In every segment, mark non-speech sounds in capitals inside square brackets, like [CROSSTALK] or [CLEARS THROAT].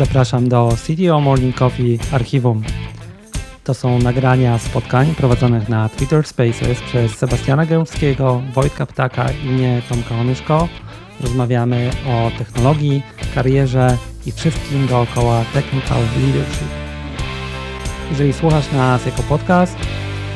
Zapraszam do CTO Morning Coffee Archiwum. To są nagrania spotkań prowadzonych na Twitter Spaces przez Sebastiana Gębskiego, Wojtka Ptaka i mnie, Tomka Onyszko. Rozmawiamy o technologii, karierze i wszystkim dookoła Technical Leadership. Jeżeli słuchasz nas jako podcast,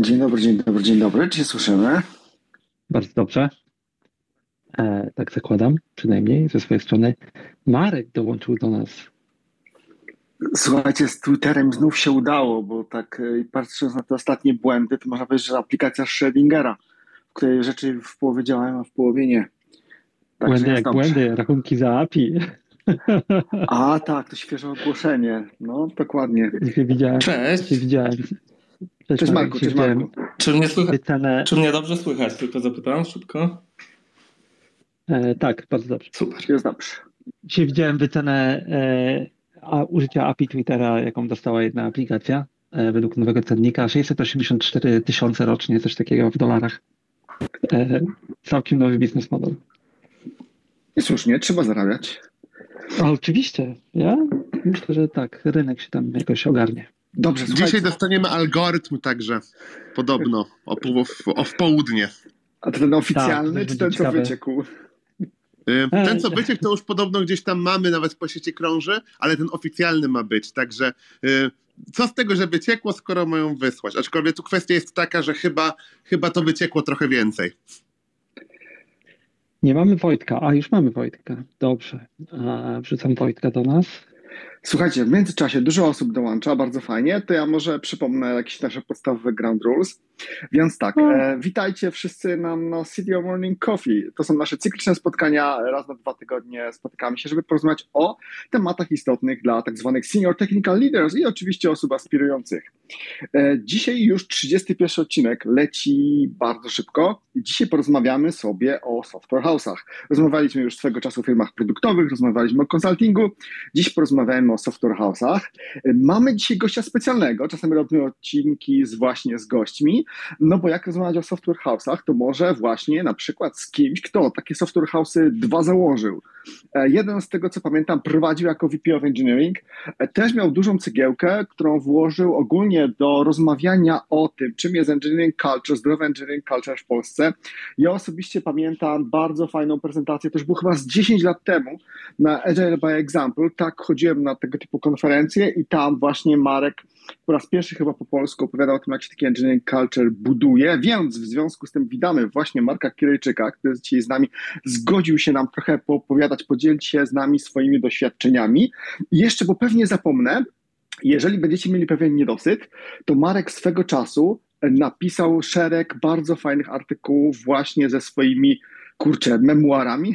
Dzień dobry, dzień dobry, dzień dobry. Czy się słyszymy? Bardzo dobrze. E, tak zakładam, przynajmniej ze swojej strony. Marek dołączył do nas. Słuchajcie, z Twitterem znów się udało, bo tak e, patrząc na te ostatnie błędy, to można powiedzieć, że aplikacja Schrödingera, w której rzeczy w połowie działają, a w połowie nie. Tak błędy jak dobrze. błędy, rachunki za API. A tak, to świeże ogłoszenie. No, dokładnie. Dzisiaj widziałem. Cześć. Dzisiaj widziałem Cześć, cześć Marku, cześć Marku. Czy mnie, słychać? Czy mnie dobrze słychać? Tylko zapytałem szybko. E, tak, bardzo dobrze. Super, jest dobrze. Dzisiaj widziałem wycenę e, a, użycia API Twittera, jaką dostała jedna aplikacja e, według nowego cennika. 684 tysiące rocznie, coś takiego w dolarach. E, całkiem nowy biznes model. I słusznie, trzeba zarabiać. A, oczywiście, ja myślę, że tak, rynek się tam jakoś ogarnie. Dobrze, Dzisiaj słuchajcie. dostaniemy algorytm także, podobno, o, pół, o w południe. A to ten oficjalny, tak, czy ten, co wyciekł? Y, ten, co wyciekł, to już podobno gdzieś tam mamy, nawet po sieci krąży, ale ten oficjalny ma być, także y, co z tego, że wyciekło, skoro mają wysłać? Aczkolwiek tu kwestia jest taka, że chyba, chyba to wyciekło trochę więcej. Nie mamy Wojtka, a już mamy Wojtka. Dobrze. A, wrzucam Wojtka do nas. Słuchajcie, w międzyczasie dużo osób dołącza, bardzo fajnie. To ja może przypomnę jakieś nasze podstawowe ground rules. Więc tak, no. e, witajcie wszyscy nam na City of Morning Coffee. To są nasze cykliczne spotkania, raz na dwa tygodnie spotykamy się, żeby porozmawiać o tematach istotnych dla tak zwanych senior technical leaders i oczywiście osób aspirujących. E, dzisiaj już 31 odcinek leci bardzo szybko. Dzisiaj porozmawiamy sobie o software house'ach. Rozmawialiśmy już swego czasu o firmach produktowych, rozmawialiśmy o konsultingu. Dziś porozmawiamy o software house'ach. Mamy dzisiaj gościa specjalnego. Czasem robimy odcinki z właśnie z gośćmi. No bo jak rozmawiać o software house'ach, to może właśnie na przykład z kimś, kto takie software house'y dwa założył. E, jeden z tego, co pamiętam, prowadził jako VP of Engineering. E, też miał dużą cegiełkę, którą włożył ogólnie do rozmawiania o tym, czym jest engineering culture, zdrowy engineering culture w Polsce. Ja osobiście pamiętam bardzo fajną prezentację, to już było chyba z 10 lat temu, na Agile by Example. Tak chodziłem na tego typu konferencje i tam właśnie Marek po raz pierwszy chyba po polsku opowiadał o tym, jak się taki engineering culture buduje, więc w związku z tym witamy właśnie Marka Kirejczyka, który dzisiaj z nami, zgodził się nam trochę poopowiadać, podzielić się z nami swoimi doświadczeniami. I jeszcze, bo pewnie zapomnę, jeżeli będziecie mieli pewien niedosyt, to Marek swego czasu napisał szereg bardzo fajnych artykułów właśnie ze swoimi kurczę, memuarami,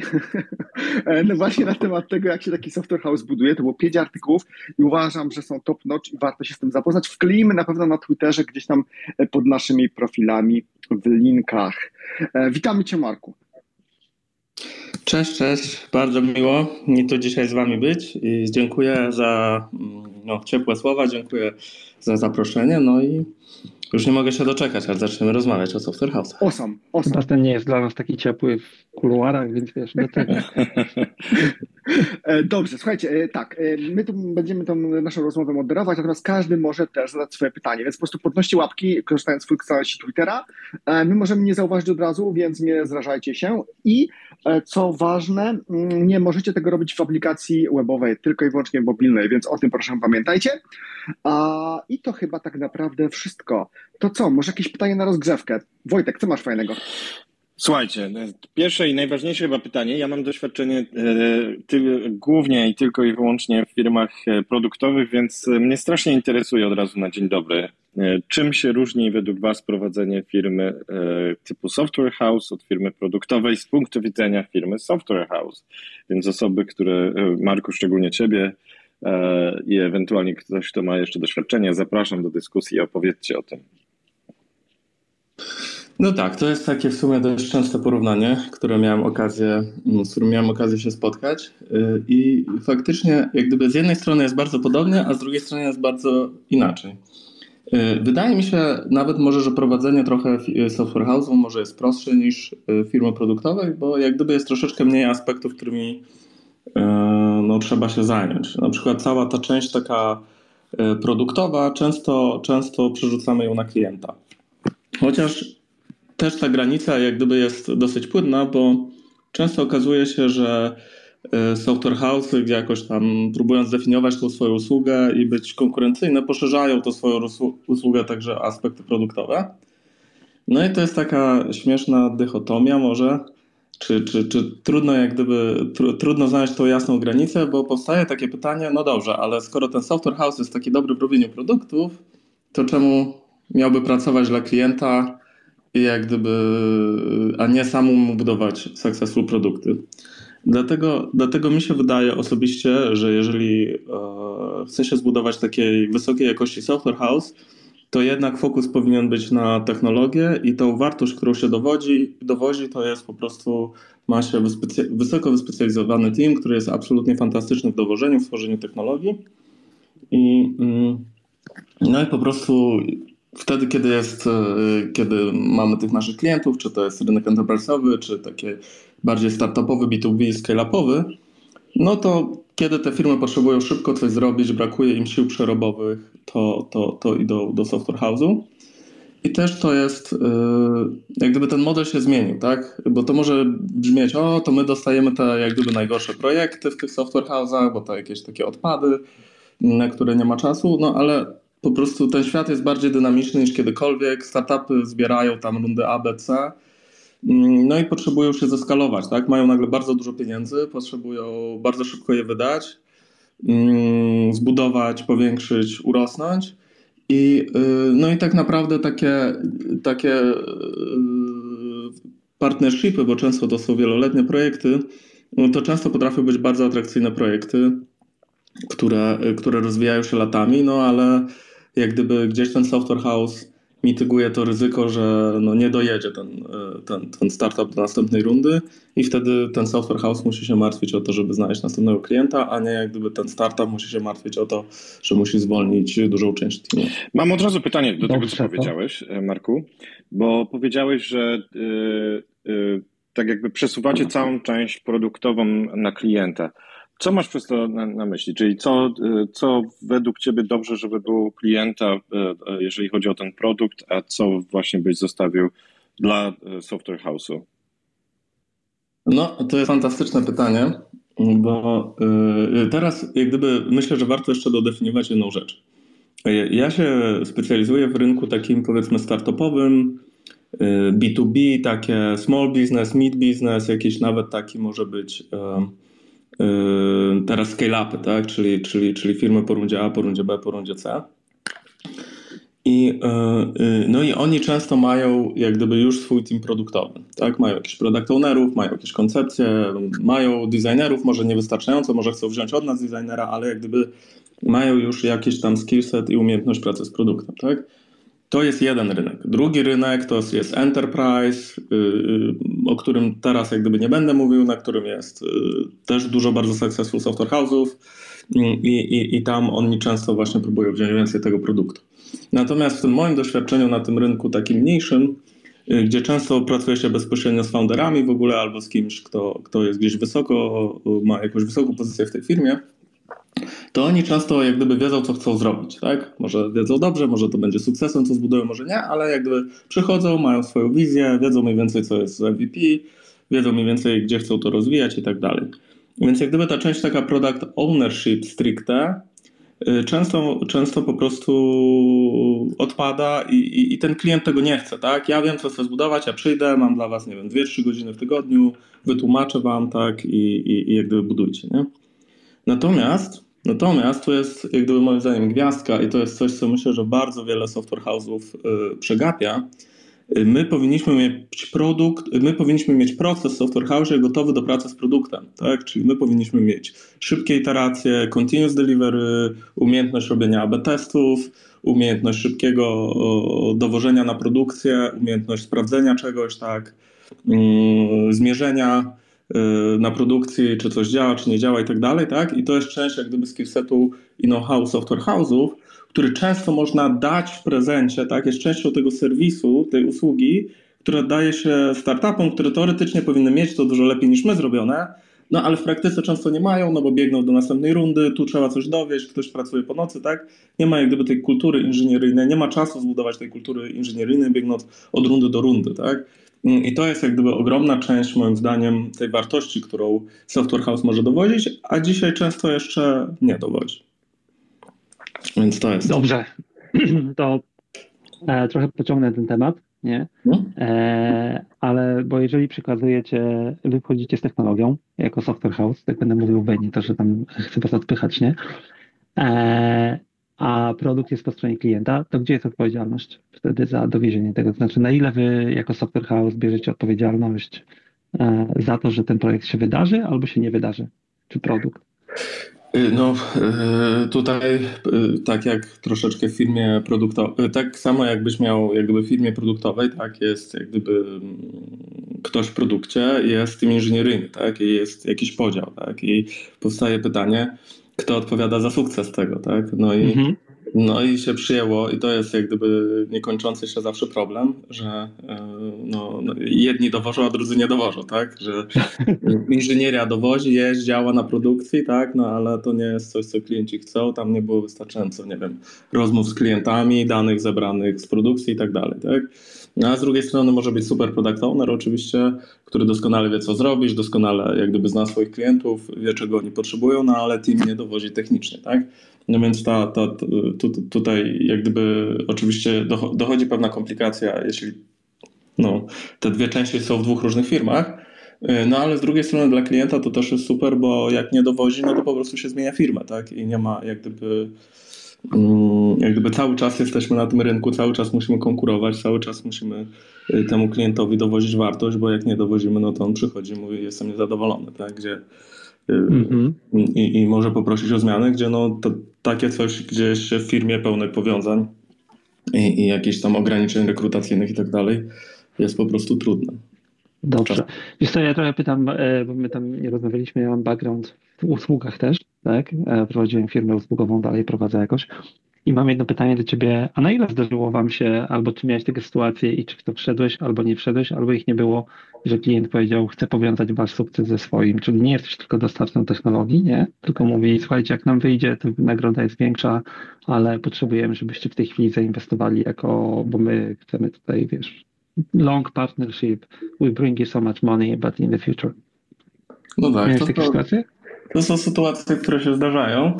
[LAUGHS] no właśnie na temat tego, jak się taki software house buduje. To było pięć artykułów i uważam, że są top notch i warto się z tym zapoznać. Wkleimy na pewno na Twitterze, gdzieś tam e, pod naszymi profilami w linkach. E, witamy Cię, Marku. Cześć, cześć. Bardzo miło mi tu dzisiaj z Wami być i dziękuję za mm, no, ciepłe słowa, dziękuję za zaproszenie. No i już nie mogę się doczekać, aż zaczniemy rozmawiać o Software House. Awesome, awesome. Chyba ten nie jest dla nas taki ciepły w kuluarach, więc wiesz, do tego. [LAUGHS] E, dobrze, słuchajcie, e, tak, e, my tu będziemy tą naszą rozmowę moderować, natomiast każdy może też zadać swoje pytanie, więc po prostu podnoście łapki, korzystając z funkcjonalności Twittera. My możemy nie zauważyć od razu, więc nie zrażajcie się i co ważne, mm, nie możecie tego robić w aplikacji webowej, tylko i wyłącznie mobilnej, więc o tym proszę pamiętajcie. I to chyba tak naprawdę wszystko. To co, może jakieś pytanie na rozgrzewkę? Wojtek, co masz fajnego? Słuchajcie, pierwsze i najważniejsze chyba pytanie. Ja mam doświadczenie e, ty, głównie i tylko i wyłącznie w firmach e, produktowych, więc mnie strasznie interesuje od razu na dzień dobry Czym się różni według Was prowadzenie firmy typu Software House od firmy produktowej z punktu widzenia firmy Software House? Więc osoby, które, Marku, szczególnie Ciebie i ewentualnie ktoś, kto ma jeszcze doświadczenie, zapraszam do dyskusji i opowiedzcie o tym. No tak, to jest takie w sumie dość częste porównanie, które miałem okazję, mm, z którym miałem okazję się spotkać. Y, I faktycznie, jak gdyby z jednej strony jest bardzo podobnie, a z drugiej strony jest bardzo inaczej. Y, wydaje mi się nawet może, że prowadzenie trochę software house'u może jest prostsze niż y, firmy produktowej, bo jak gdyby jest troszeczkę mniej aspektów, którymi no, trzeba się zająć. Na przykład cała ta część taka produktowa, często, często przerzucamy ją na klienta. Chociaż też ta granica jak gdyby jest dosyć płynna, bo często okazuje się, że e, software house jakoś tam próbując zdefiniować tą swoją usługę i być konkurencyjne, poszerzają to swoją usługę także aspekty produktowe. No i to jest taka śmieszna dychotomia może, czy, czy, czy trudno jak gdyby, tr trudno znaleźć tą jasną granicę, bo powstaje takie pytanie, no dobrze, ale skoro ten software house jest taki dobry w robieniu produktów, to czemu miałby pracować dla klienta jak gdyby, a nie samemu budować successful produkty. Dlatego, dlatego mi się wydaje osobiście, że jeżeli e, chce się zbudować takiej wysokiej jakości software house, to jednak fokus powinien być na technologię i tą wartość, którą się dowodzi, dowozi, to jest po prostu, ma się wyspecy- wysoko wyspecjalizowany team, który jest absolutnie fantastyczny w dowożeniu, w tworzeniu technologii. I, mm, no i po prostu wtedy, kiedy jest, e, kiedy mamy tych naszych klientów, czy to jest rynek enterprise'owy, czy takie bardziej startupowy, B2B, scale-upowy, no to kiedy te firmy potrzebują szybko coś zrobić, brakuje im sił przerobowych, to, to, to idą do software house'u. I też to jest, e, jak gdyby ten model się zmienił, tak? Bo to może brzmieć, o, to my dostajemy te jak gdyby najgorsze projekty w tych software house'ach, bo to jakieś takie odpady, na które nie ma czasu, no ale po prostu ten świat jest bardziej dynamiczny niż kiedykolwiek. Startupy zbierają tam rundy A, B, C. Mm, no i potrzebują się zeskalować, tak? Mają nagle bardzo dużo pieniędzy, potrzebują bardzo szybko je wydać, mm, zbudować, powiększyć, urosnąć. I, y, no i tak naprawdę takie, takie y, partnershipy, bo często to są wieloletnie projekty, no to często potrafią być bardzo atrakcyjne projekty, które, które rozwijają się latami, no ale jak gdyby gdzieś ten software house mityguje to ryzyko, że no nie dojedzie ten, e, ten, ten startup do następnej rundy i wtedy ten software house musi się martwić o to, żeby znaleźć następnego klienta, a nie jak gdyby ten startup musi się martwić o to, że musi zwolnić dużą część teamu. Mam od razu pytanie do tego, co powiedziałeś, e, Marku, bo powiedziałeś, że yy, yy, tak jakby przesuwacie całą część produktową na klienta. Co masz przez to na, na, myśli? Czyli co, co według Ciebie dobrze, żeby było klienta, e, e, jeżeli chodzi o ten produkt, a co właśnie byś zostawił dla e, software house'u? No, to jest fantastyczne pytanie, bo teraz jak gdyby myślę, że warto jeszcze dodefiniować jedną rzecz. Ja się specjalizuję w rynku takim powiedzmy startupowym, B2B, takie small business, mid business, jakiś nawet taki może być teraz scale-upy, tak? czyli, czyli, czyli firmy po rundzie A, po rundzie B, po rundzie C. I, yy, yy, no i oni często mają jak gdyby już swój team produktowy, tak? Mają jakichś product ownerów, mają jakieś koncepcje, mają designerów, może niewystarczająco, może chcą wziąć od nas designera, ale jak gdyby mają już jakiś tam skillset i umiejętność pracy z produktem, tak? To jest jeden rynek. Drugi rynek to jest enterprise, y, y, o którym teraz jak gdyby nie będę mówił, na którym jest y, też dużo bardzo successful software house'ów i, i, i tam oni często właśnie próbują wziąć więcej tego produktu. Natomiast w tym moim doświadczeniu na tym rynku takim mniejszym, gdzie często pracuje się bezpośrednio z founderami w ogóle albo z kimś, kto, kto jest gdzieś wysoko, ma jakąś wysoką pozycję w tej firmie, to oni często jak gdyby wiedzą, co chcą zrobić, tak? Może wiedzą dobrze, może to będzie sukcesem, co zbudują, może nie, ale jak gdyby przychodzą, mają swoją wizję, wiedzą mniej więcej, co jest MVP, wiedzą mniej więcej, gdzie chcą to rozwijać i tak dalej. Więc jak gdyby ta część taka product ownership stricte y, często, często po prostu odpada i, i, i, ten klient tego nie chce, tak? Ja wiem, co chcę zbudować, ja przyjdę, mam dla was, nie wiem, 2-3 godziny w tygodniu, wytłumaczę wam, tak? I, i, i jak gdyby budujcie, nie? Natomiast Natomiast tu jest jak gdyby moim zdaniem gwiazdka i to jest coś, co myślę, że bardzo wiele software house'ów y, przegapia. Y, my powinniśmy mieć produkt, my powinniśmy mieć proces software house gotowy do pracy z produktem, tak? Czyli my powinniśmy mieć szybkie iteracje, continuous delivery, umiejętność robienia AB testów, umiejętność szybkiego dowożenia na produkcję, umiejętność sprawdzenia czegoś, tak? Mm, zmierzenia Y, na produkcji, czy coś działa, czy nie działa i tak dalej, tak? I to jest część jak gdyby skillsetu i know-how software house'ów, który często można dać w prezencie, tak? Jest częścią tego serwisu, tej usługi, która daje się startupom, które teoretycznie powinny mieć to dużo lepiej niż my zrobione, no ale w praktyce często nie mają, no bo biegną do następnej rundy, tu trzeba coś dowieść, ktoś pracuje po nocy, tak? Nie ma jak gdyby tej kultury inżynieryjnej, nie ma czasu zbudować tej kultury inżynieryjnej, biegnąc od rundy do rundy, tak? Mm, I to jest jak gdyby ogromna część, moim zdaniem, tej wartości, którą Software House może dowodzić, a dzisiaj często jeszcze nie dowodzi. Więc to jest. Dobrze. [CLEARS THROAT] To e, trochę pociągnę ten temat, nie? No? E, ale bo jeżeli przekazujecie, wy wchodzicie z technologią jako Software House, tak będę mówił nie to, że tam chcę was odpychać, nie? E, a produkt jest po stronie klienta, to gdzie jest odpowiedzialność wtedy za dowiezienie tego? Znaczy, na ile wy jako software house bierzecie odpowiedzialność e, za to, że ten projekt się wydarzy albo się nie wydarzy, czy produkt? Y, no, y, tutaj y, tak jak troszeczkę w firmie produktowej, tak samo jakbyś miał jak gdyby w firmie produktowej, tak jest jak gdyby mm, ktoś w produkcie, jest tym inżynieryjny, tak, i jest jakiś podział, tak, i powstaje pytanie, kto odpowiada za sukces tego, tak? No i, mhm. no i się przyjęło, i to jest jak gdyby niekończący się zawsze problem, że e, no, no, jedni dowożą, a drudzy nie dowożą, tak? Że [LAUGHS] inżynieria dowozi, jest, działa na produkcji, tak? No ale to nie jest coś, co klienci chcą, tam nie było wystarczająco, nie wiem, rozmów z klientami, danych zebranych z produkcji i tak dalej, tak? No, a z drugiej strony może być super product owner oczywiście, który doskonale wie co zrobić, doskonale jak gdyby zna swoich klientów, wie czego oni potrzebują, no ale team nie dowodzi technicznie, tak? No więc ta, ta, tu, tutaj jak gdyby oczywiście dochodzi pewna komplikacja, jeśli no, te dwie części są w dwóch różnych firmach, no ale z drugiej strony dla klienta to też jest super, bo jak nie dowozi, no to po prostu się zmienia firmę, tak? I nie ma jak gdyby jak gdyby cały czas jesteśmy na tym rynku, cały czas musimy konkurować, cały czas musimy y, temu klientowi dowozić wartość, bo jak nie dowozimy, no to on przychodzi i mówi, jestem niezadowolony, tak? Gdzie, mm-hmm. i, i, może poprosić o zmianę, gdzie no to, takie coś gdzieś w firmie pełnej powiązań i, i jakichś tam ograniczeń rekrutacyjnych i tak dalej jest po prostu trudne. Dobrze. Wiesz co, ja trochę pytam, e, bo my tam nie rozmawialiśmy, ja mam background w usługach też, tak? E, prowadziłem firmę usługową, dalej prowadzę jakoś. I mam jedno pytanie do ciebie, a na ile zdarzyło wam się, albo czy miałeś takie sytuacje i czy w to wszedłeś, albo nie wszedłeś, albo ich nie było, że klient powiedział, chce powiązać wasz sukces ze swoim, czyli nie jesteś tylko dostawcą technologii, nie? Tylko mówi, słuchajcie, jak nam wyjdzie, to nagroda jest większa, ale potrzebujemy, żebyście w tej chwili zainwestowali jako, bo my chcemy tutaj, wiesz, long partnership, we bring you so much money, but in the future. No tak. to, takie to, sytuacje? To są sytuacje, które się zdarzają.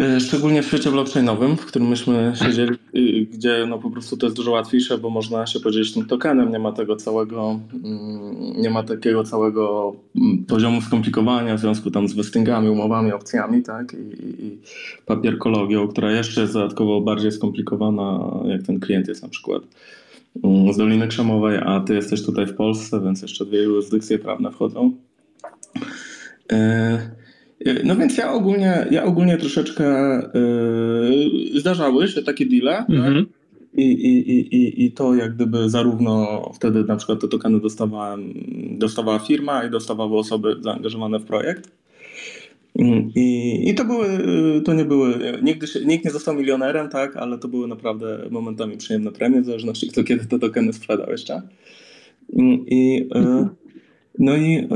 E, szczególnie w świecie blockchainowym, w którym myśmy siedzieli, gdzie no po prostu to jest dużo łatwiejsze, bo można się podzielić tym tokenem, nie ma tego całego, mm, nie ma takiego całego mm, poziomu skomplikowania w związku tam z vestingami, umowami, opcjami, tak, i, i papierkologią, która jeszcze jest dodatkowo bardziej skomplikowana, jak ten klient jest na przykład z Doliny Krzemowej, a ty jesteś tutaj w Polsce, więc jeszcze dwie jurysdykcje prawne wchodzą. E, no więc ja ogólnie, ja ogólnie troszeczkę yy, zdarzały się takie deale, tak? mhm. tak? I, i, i, I to jak gdyby zarówno wtedy na przykład te tokeny dostawałem, dostawała firma i dostawały osoby zaangażowane w projekt. I, I to były, to nie były, nigdy się, nikt nie został milionerem, tak, ale to były naprawdę momentami przyjemne premie, w zależności kto kiedy te tokeny sprzedał jeszcze. I, mhm. no i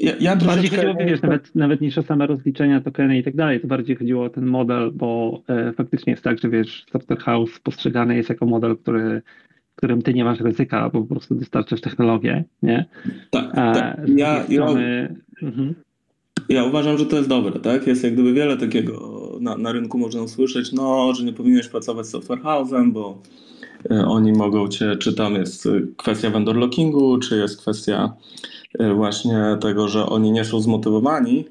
ja, ja bardziej chodziło, wiesz, nawet, nawet niż o same rozliczenia, tokeny i tak dalej, to bardziej chodziło o ten model, bo e, faktycznie jest tak, że wiesz, Software House postrzegany jest jako model, który w którym ty nie masz ryzyka, bo po prostu dostarczasz technologię, nie? Tak, tak. Ja, strony... ja, mhm. ja uważam, że to jest dobre, tak? Jest jak gdyby wiele takiego na, na rynku można usłyszeć, no, że nie powinieneś pracować z software house'em, bo e, oni mogą cię, czy tam jest kwestia vendor lockingu, czy jest kwestia E, właśnie tego, że oni nie są zmotywowani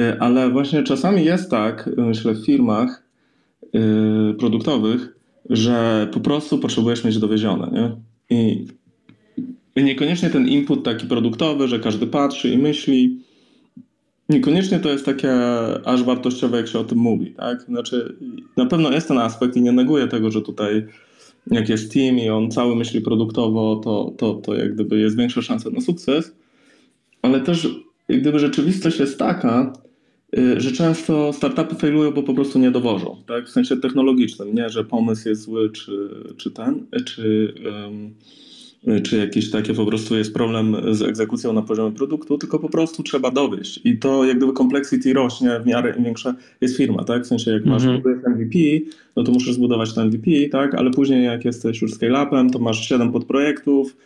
Y, ale właśnie czasami jest tak, myślę, w firmach produktowych, że po prostu potrzebujesz mieć dowiezione. Nie? I, I niekoniecznie ten input taki produktowy, że każdy patrzy i myśli, niekoniecznie to jest takie aż wartościowe, jak się o tym mówi. Tak? Znaczy, na pewno jest ten aspekt i nie neguję tego, że tutaj jak jest team i on cały myśli produktowo, to, to, to jak gdyby jest większa szansa na sukces, ale też jak gdyby rzeczywistość jest taka, y, że często startupy failują, bo po prostu nie dowożą, tak? w sensie technologicznym, nie, że pomysł jest zły, czy, czy ten, czy, um, czy jakiś taki po prostu jest problem z egzekucją na poziomie produktu, tylko po prostu trzeba dowieść i to jak gdyby complexity rośnie w miarę im większa jest firma, tak? W sensie jak masz mm -hmm. MVP, no to musisz zbudować ten MVP, tak? Ale później jak jesteś już scale-upem, to masz 7 podprojektów,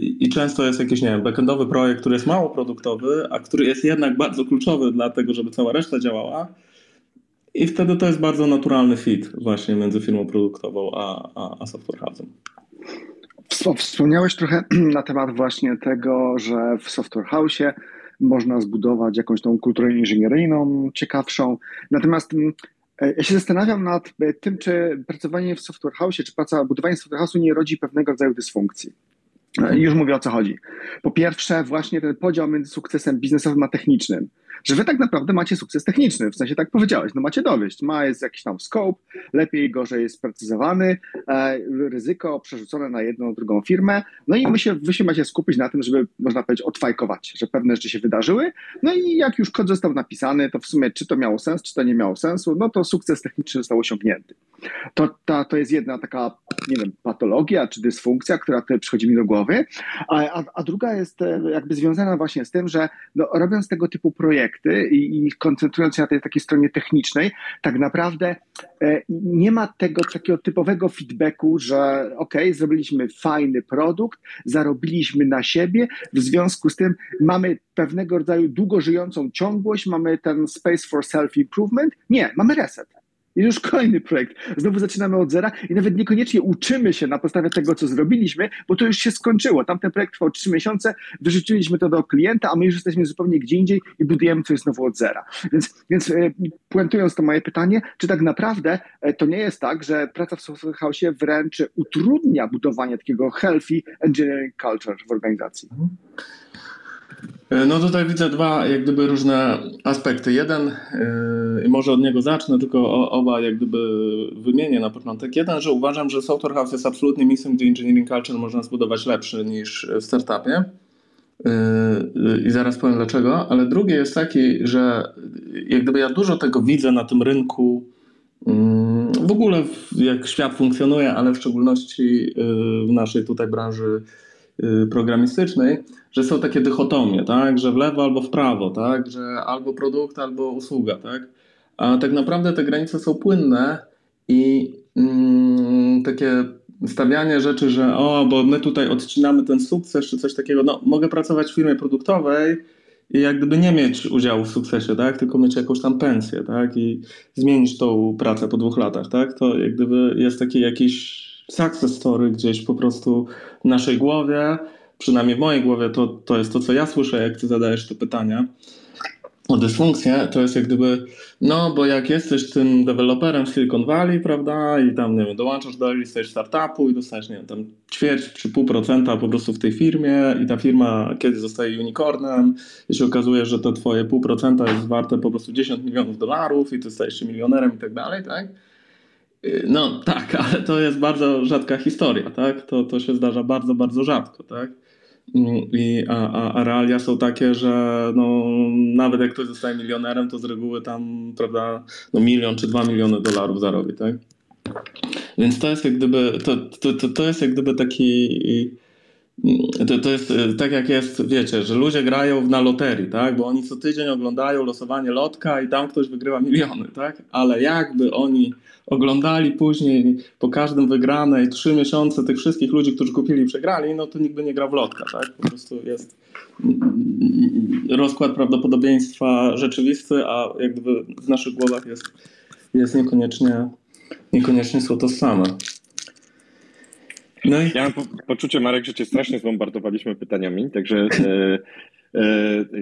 i często jest jakiś, nie wiem, backendowy projekt, który jest mało produktowy, a który jest jednak bardzo kluczowy dla tego, żeby cała reszta działała. I wtedy to jest bardzo naturalny fit właśnie między firmą produktową a, a, a software house'em. Wspomniałeś trochę [CLEARS THROAT] na temat właśnie tego, że w software house'ie można zbudować jakąś tą kulturę inżynieryjną ciekawszą. Natomiast mm, e, ja się zastanawiam nad tym, czy pracowanie w software house, czy praca, budowanie software house'u nie rodzi pewnego rodzaju dysfunkcji. Już mówię o co chodzi. Po pierwsze, właśnie ten podział między sukcesem biznesowym a technicznym że wy tak naprawdę macie sukces techniczny, w sensie tak powiedziałeś, no macie dowieść, ma jest jakiś tam scope, lepiej, gorzej jest sprecyzowany, e, ryzyko przerzucone na jedną, drugą firmę, no i my się, wy się macie skupić na tym, żeby, można powiedzieć, odfajkować, że pewne rzeczy się wydarzyły, no i jak już kod został napisany, to w sumie czy to miało sens, czy to nie miało sensu, no to sukces techniczny został osiągnięty. To, ta, to jest jedna taka, nie wiem, patologia czy dysfunkcja, która tutaj przychodzi mi do głowy, a, a, a druga jest e, jakby związana właśnie z tym, że no, robiąc tego typu projekty, projekty i, koncentrując się na tej takiej stronie technicznej, tak naprawdę e, nie ma tego takiego typowego feedbacku, że ok, zrobiliśmy fajny produkt, zarobiliśmy na siebie, w związku z tym mamy pewnego rodzaju długo żyjącą ciągłość, mamy ten space for self-improvement. Nie, mamy reset. I już kolejny projekt. Znowu zaczynamy od zera i nawet niekoniecznie uczymy się na podstawie tego, co zrobiliśmy, bo to już się skończyło. Tamten projekt trwał trzy miesiące, wyrzuciliśmy to do klienta, a my już jesteśmy zupełnie gdzie indziej i budujemy coś znowu od zera. Więc, więc e, puentując to moje pytanie, czy tak naprawdę e, to nie jest tak, że praca w software house wręcz utrudnia budowanie takiego healthy engineering culture w organizacji? Mhm. E, no tutaj widzę dwa jak gdyby różne aspekty. Jeden, może od niego zacznę, tylko oba jak gdyby wymienię na początek. Jeden, że uważam, że Software House jest absolutnie miejscem, gdzie engineering culture można zbudować lepszy niż w startupie. Yy, I zaraz powiem dlaczego. Ale drugie jest taki, że jak gdyby ja dużo tego widzę na tym rynku, yy, w ogóle jak świat funkcjonuje, ale w szczególności w naszej tutaj branży programistycznej, że są takie dychotomie, tak? że w lewo albo w prawo, tak? że albo produkt, albo usługa. Tak? A tak naprawdę te granice są płynne i mm, takie stawianie rzeczy, że o, bo my tutaj odcinamy ten sukces czy coś takiego, no mogę pracować w firmie produktowej i jak gdyby nie mieć udziału w sukcesie, tak? tylko mieć jakąś tam pensję tak? i zmienić tą pracę po dwóch latach. Tak? To jak gdyby jest taki jakiś success story gdzieś po prostu w naszej głowie, przynajmniej w mojej głowie, to, to jest to, co ja słyszę, jak ty zadajesz te pytania o dysfunkcję, to jest jak gdyby, no bo jak jesteś tym deweloperem Silicon Valley, prawda, i tam, nie wiem, dołączasz do stage startupu i dostajesz, nie wiem, tam ćwierć czy pół procenta po prostu w tej firmie i ta firma kiedyś zostaje unicornem i się okazuje, że to twoje pół procenta jest warte po prostu 10 milionów dolarów i ty stajesz się milionerem i tak dalej, tak? No tak, [LAUGHS] ale to jest bardzo rzadka historia, tak? To, to się zdarza bardzo, bardzo rzadko, tak? I, a, a, realia są takie, że no, nawet jak ktoś zostaje milionerem, to z reguły tam, prawda, no milion czy dwa miliony dolarów zarobi, tak? Więc to jest jak gdyby, to, to, to, to jest jak gdyby taki to, to jest tak jak jest, wiecie, że ludzie grają na loterii, tak? Bo oni co tydzień oglądają losowanie lotka i tam ktoś wygrywa miliony, tak? Ale jakby oni oglądali później po każdym wygranej trzy miesiące tych wszystkich ludzi, którzy kupili i przegrali, no to nikt by nie grał w lotka, tak? Po prostu jest rozkład prawdopodobieństwa rzeczywisty, a jak gdyby w naszych głowach jest, jest niekoniecznie, niekoniecznie są to same. No i... Ja mam po, poczucie, Marek, że cię strasznie zbombardowaliśmy pytaniami, także e,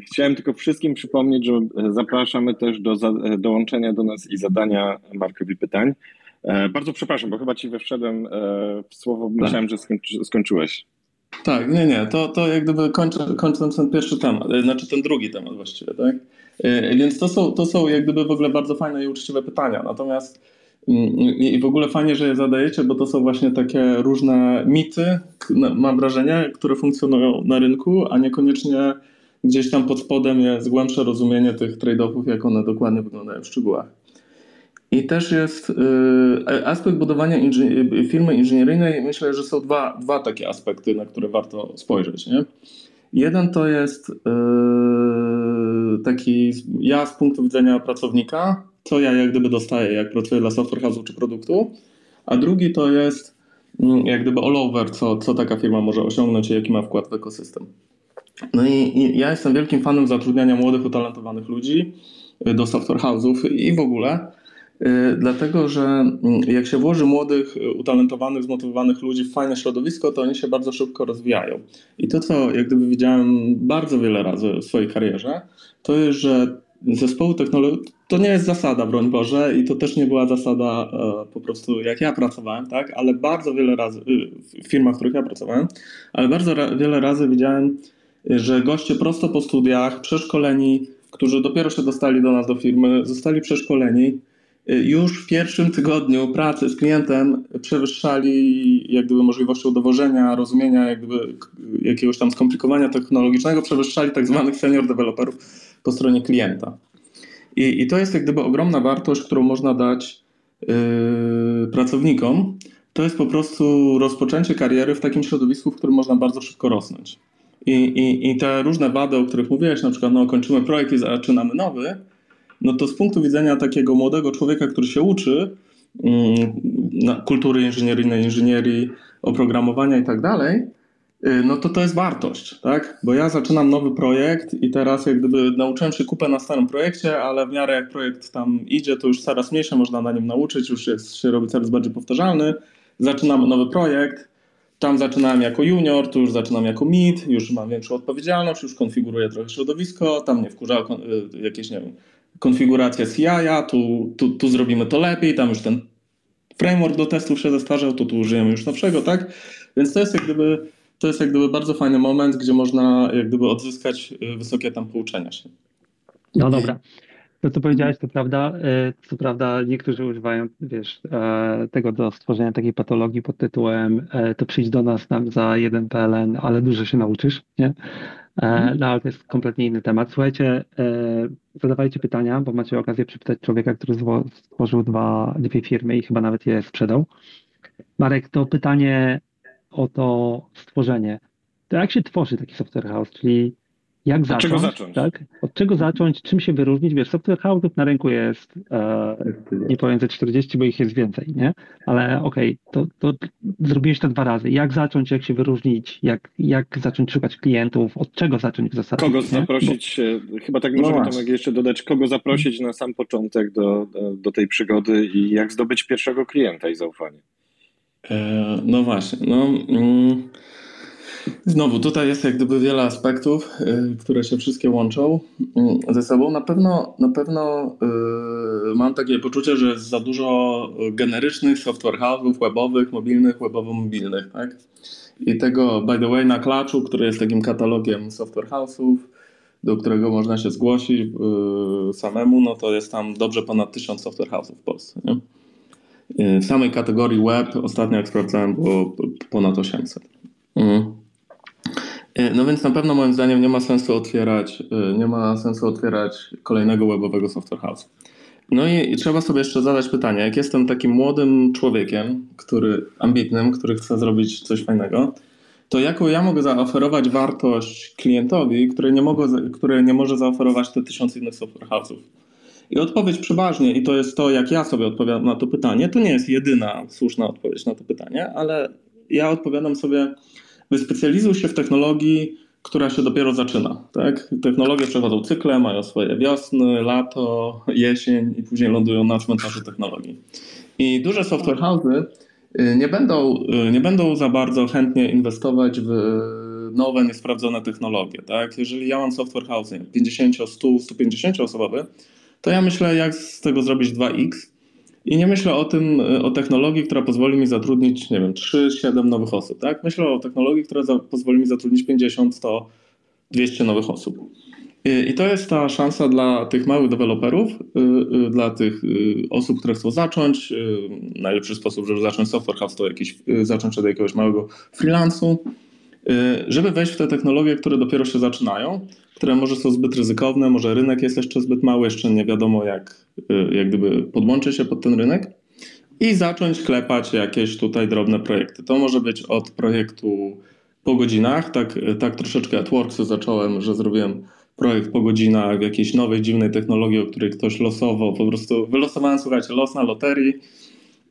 Chciałem tylko wszystkim przypomnieć, że zapraszamy też do dołączenia do nas i zadania Markowi pytań. Bardzo przepraszam, bo chyba ci wszedłem w słowo, myślałem, że skończyłeś. Tak, nie, nie, to, to jak gdyby kończę, kończąc ten pierwszy temat, znaczy ten drugi temat właściwie, tak? Więc to są, to są jak gdyby w ogóle bardzo fajne i uczciwe pytania. Natomiast i w ogóle fajnie, że je zadajecie, bo to są właśnie takie różne mity, mam wrażenie, które funkcjonują na rynku, a niekoniecznie gdzieś tam pod spodem jest głębsze rozumienie tych trade-offów, jak one dokładnie wyglądają w szczegółach. I też jest y, aspekt budowania inżynier firmy inżynieryjnej. Myślę, że są dwa, dwa takie aspekty, na które warto spojrzeć. Nie? Jeden to jest y, taki ja z punktu widzenia pracownika, co ja jak gdyby dostaję, jak pracuję dla software house'u czy produktu, a drugi to jest mm, jak gdyby all over, co, co taka firma może osiągnąć i jaki ma wkład w ekosystem. No i, i ja jestem wielkim fanem zatrudniania młodych, utalentowanych ludzi y, do software house'ów i w ogóle, y, dlatego że mm, jak się włoży młodych, utalentowanych, zmotywowanych ludzi w fajne środowisko, to oni się bardzo szybko rozwijają. I to, co jak gdyby widziałem bardzo wiele razy w swojej karierze, to jest, że zespołu technologii, to nie jest zasada, broń Boże, i to też nie była zasada e, po prostu jak ja pracowałem, tak, ale bardzo wiele razy, y, w firmach, w których ja pracowałem, ale bardzo wiele razy widziałem, że goście prosto po studiach, przeszkoleni, którzy dopiero się dostali do nas do firmy, zostali przeszkoleni, y, już w pierwszym tygodniu pracy z klientem przewyższali jak gdyby możliwością dowożenia, rozumienia jak gdyby jakiegoś tam skomplikowania technologicznego, przewyższali tak zwanych senior deweloperów po stronie klienta. I, I to jest jak gdyby ogromna wartość, którą można dać yy, pracownikom. To jest po prostu rozpoczęcie kariery w takim środowisku, w którym można bardzo szybko rosnąć. I, i, i te różne wady, o których mówiłeś, na przykład no, kończymy projekt i zaczynamy nowy, no to z punktu widzenia takiego młodego człowieka, który się uczy yy, kultury inżynieryjnej, inżynierii, oprogramowania i tak dalej, Y, no to to jest wartość, tak? Bo ja zaczynam nowy projekt i teraz jak gdyby nauczyłem się kupę na starym projekcie, ale w miarę jak projekt tam idzie, to już coraz mniejsze można na nim nauczyć, już jest, się robi coraz bardziej powtarzalny. Zaczynam nowy projekt, tam zaczynałem jako junior, tu już zaczynam jako mid, już mam większą odpowiedzialność, już konfiguruję trochę środowisko, tam nie wkurzają y, jakieś, nie wiem, konfiguracje CI, tu, tu, tu zrobimy to lepiej, tam już ten framework do testów się zestarzał, to tu użyjemy już nowszego, tak? Więc to jest jak gdyby to jest jak gdyby bardzo fajny moment, gdzie można jak gdyby odzyskać y, wysokie tam pouczenia się. No dobra. To, co powiedziałeś, to prawda. Y, co prawda, niektórzy używają, wiesz, e, tego do stworzenia takiej patologii pod tytułem e, to przyjdź do nas nam za jeden PLN, ale dużo się nauczysz, nie? E, mhm. No ale to jest kompletnie inny temat. Słuchajcie, zadawajcie pytania, bo macie okazję przypytać człowieka, który stworzył dwa, dwie firmy i chyba nawet je sprzedał. Marek, to pytanie o to stworzenie. To jak się tworzy taki software house, czyli jak Od zacząć, czego zacząć? Tak? Od czego zacząć, czym się wyróżnić? Wiesz, software house'ów na rynku jest, e, nie powiem ze 40, bo ich jest więcej, nie? Ale okej, okay, to, to zrobiłeś to dwa razy. Jak zacząć, jak się wyróżnić, jak, jak zacząć szukać klientów, od czego zacząć w zasadzie? Kogo nie? zaprosić, bo... chyba tak możemy no Tomek jeszcze dodać, kogo zaprosić na sam początek do, do, do tej przygody i jak zdobyć pierwszego klienta i zaufanie. E, no właśnie, no... Mm, znowu, tutaj jest jak gdyby wiele aspektów, e, które się wszystkie łączą mm, ze sobą. Na pewno, na pewno yy, mam takie poczucie, że jest za dużo generycznych software house'ów webowych, mobilnych, webowo-mobilnych, tak? I tego, by the way, na Klaczu, który jest takim katalogiem software house'ów, do którego można się zgłosić yy, samemu, no to jest tam dobrze ponad tysiąc software house'ów w Polsce, nie? Y, w samej kategorii web ostatnio jak sprawdzałem było ponad 800. Mhm. Y, no więc na pewno moim zdaniem nie ma sensu otwierać, y, nie ma sensu otwierać kolejnego webowego software house. No i, i, trzeba sobie jeszcze zadać pytanie, jak jestem takim młodym człowiekiem, który ambitnym, który chce zrobić coś fajnego, to jaką ja mogę zaoferować wartość klientowi, który nie, mogę, który nie może zaoferować te tysiąc innych software house'ów? I odpowiedź przeważnie, i to jest to, jak ja sobie odpowiadam na to pytanie, to nie jest jedyna słuszna odpowiedź na to pytanie, ale ja odpowiadam sobie, wyspecjalizuj się w technologii, która się dopiero zaczyna. Tak? Technologie przechodzą cykle, mają swoje wiosny, lato, jesień i później lądują na cmentarzu technologii. I duże software house'y y, nie będą, y, nie będą za bardzo chętnie inwestować w nowe, niesprawdzone technologie. Tak? Jeżeli ja mam software house 50, 100, 150 osobowy, to ja myślę, jak z tego zrobić 2x i nie myślę o tym, o technologii, która pozwoli mi zatrudnić, nie wiem, 3-7 nowych osób. Tak? Myślę o technologii, która pozwoli mi zatrudnić 50, 100, 200 nowych osób. I to jest ta szansa dla tych małych deweloperów, y, y, dla tych y, osób, które chcą zacząć. Najlepszy sposób, żeby zacząć software house, to jakiś, zacząć od jakiegoś małego freelansu, żeby wejść w te technologie, które dopiero się zaczynają, które może są zbyt ryzykowne, może rynek jest jeszcze zbyt mały, jeszcze nie wiadomo jak, jak gdyby podłączyć się pod ten rynek i zacząć klepać jakieś tutaj drobne projekty. To może być od projektu po godzinach, tak, tak troszeczkę at Worksy zacząłem, że zrobiłem projekt po godzinach w jakiejś nowej, dziwnej technologii, o której ktoś losowo, po prostu wylosowałem, słuchajcie, los na loterii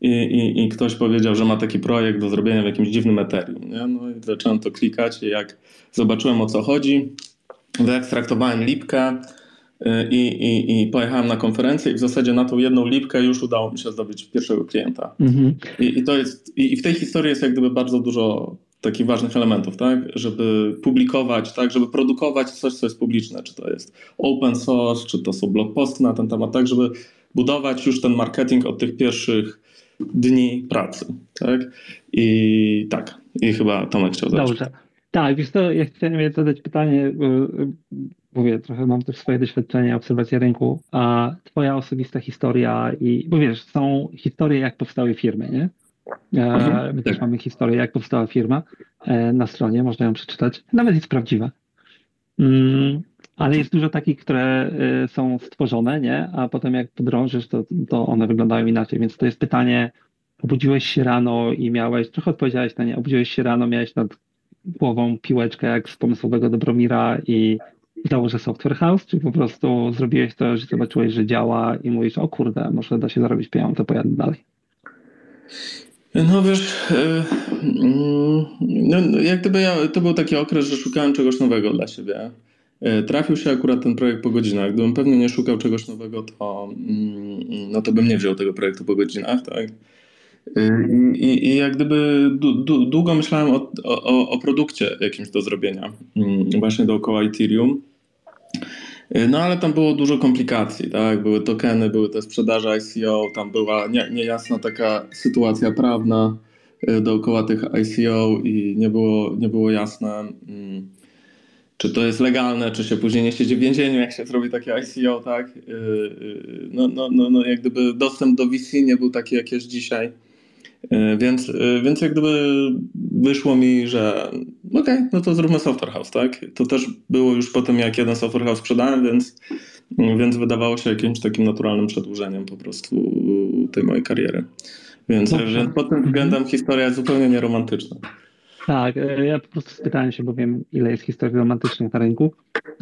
i, i, i ktoś powiedział, że ma taki projekt do zrobienia w jakimś dziwnym Ethereum. Nie? No i zacząłem to klikać i jak zobaczyłem o co chodzi, wyekstraktowałem lipkę y, i, i, i pojechałem na konferencję i w zasadzie na tą jedną lipkę już udało mi się zdobyć pierwszego klienta. Mhm. I, I, to jest, i, w tej historii jest jak gdyby bardzo dużo takich ważnych elementów, tak? Żeby publikować, tak? Żeby produkować coś, co jest publiczne, czy to jest open source, czy to są blog posty na ten temat, tak? Żeby budować już ten marketing od tych pierwszych dni pracy, tak? I tak, i chyba Tomek chciał zadać. Dobrze. Tak, wiesz to, ja chciałem zadać pytanie, bo, mówię, trochę mam też swoje doświadczenie, obserwację rynku, a twoja osobista historia i, bo wiesz, są historie, jak powstały firmy, nie? Mhm. My też mamy historię, jak powstała firma e, na stronie, można ją przeczytać. Nawet jest prawdziwa. Mm, ale jest dużo takich, które e, są stworzone, nie? A potem jak podrążysz, to, to one wyglądają inaczej. Więc to jest pytanie, obudziłeś się rano i miałeś, trochę odpowiedziałeś na nie, obudziłeś się rano, miałeś nad głową piłeczkę jak z pomysłowego Dobromira i założę software house, czy po prostu zrobiłeś to, że zobaczyłeś, że działa i mówisz, o kurde, może da się zarobić pieniądze, pojadę dalej. No wiesz, e, mm, no, jak gdyby ja, to był taki okres, że szukałem czegoś nowego dla siebie. E, trafił się akurat ten projekt po godzinach. Gdybym pewnie nie szukał czegoś nowego, to, mm, no to bym nie wziął tego projektu po godzinach, tak? E, I, i jak gdyby długo myślałem o, o, o produkcie jakimś do zrobienia, mm, właśnie dookoła Ethereum. No ale tam było dużo komplikacji, tak? Były tokeny, były te sprzedaże ICO, tam była nie, niejasna taka sytuacja prawna y, dookoła tych ICO i nie było, nie było jasne, mm, czy to jest legalne, czy się później nie siedzi w więzieniu, jak się zrobi takie ICO, tak? Y, no, no, no, no jak gdyby dostęp do VC nie był taki, jak jest dzisiaj. E, więc, e, więc jak gdyby wyszło mi, że okej, okay, no to zróbmy software house, tak? To też było już po tym, jak jeden software house sprzedałem, więc, więc wydawało się jakimś takim naturalnym przedłużeniem po prostu tej mojej kariery. Więc, więc pod tym względem historia jest zupełnie nieromantyczna. Tak, e, ja po prostu spytałem się, bo wiem, ile jest historii romantycznych na rynku,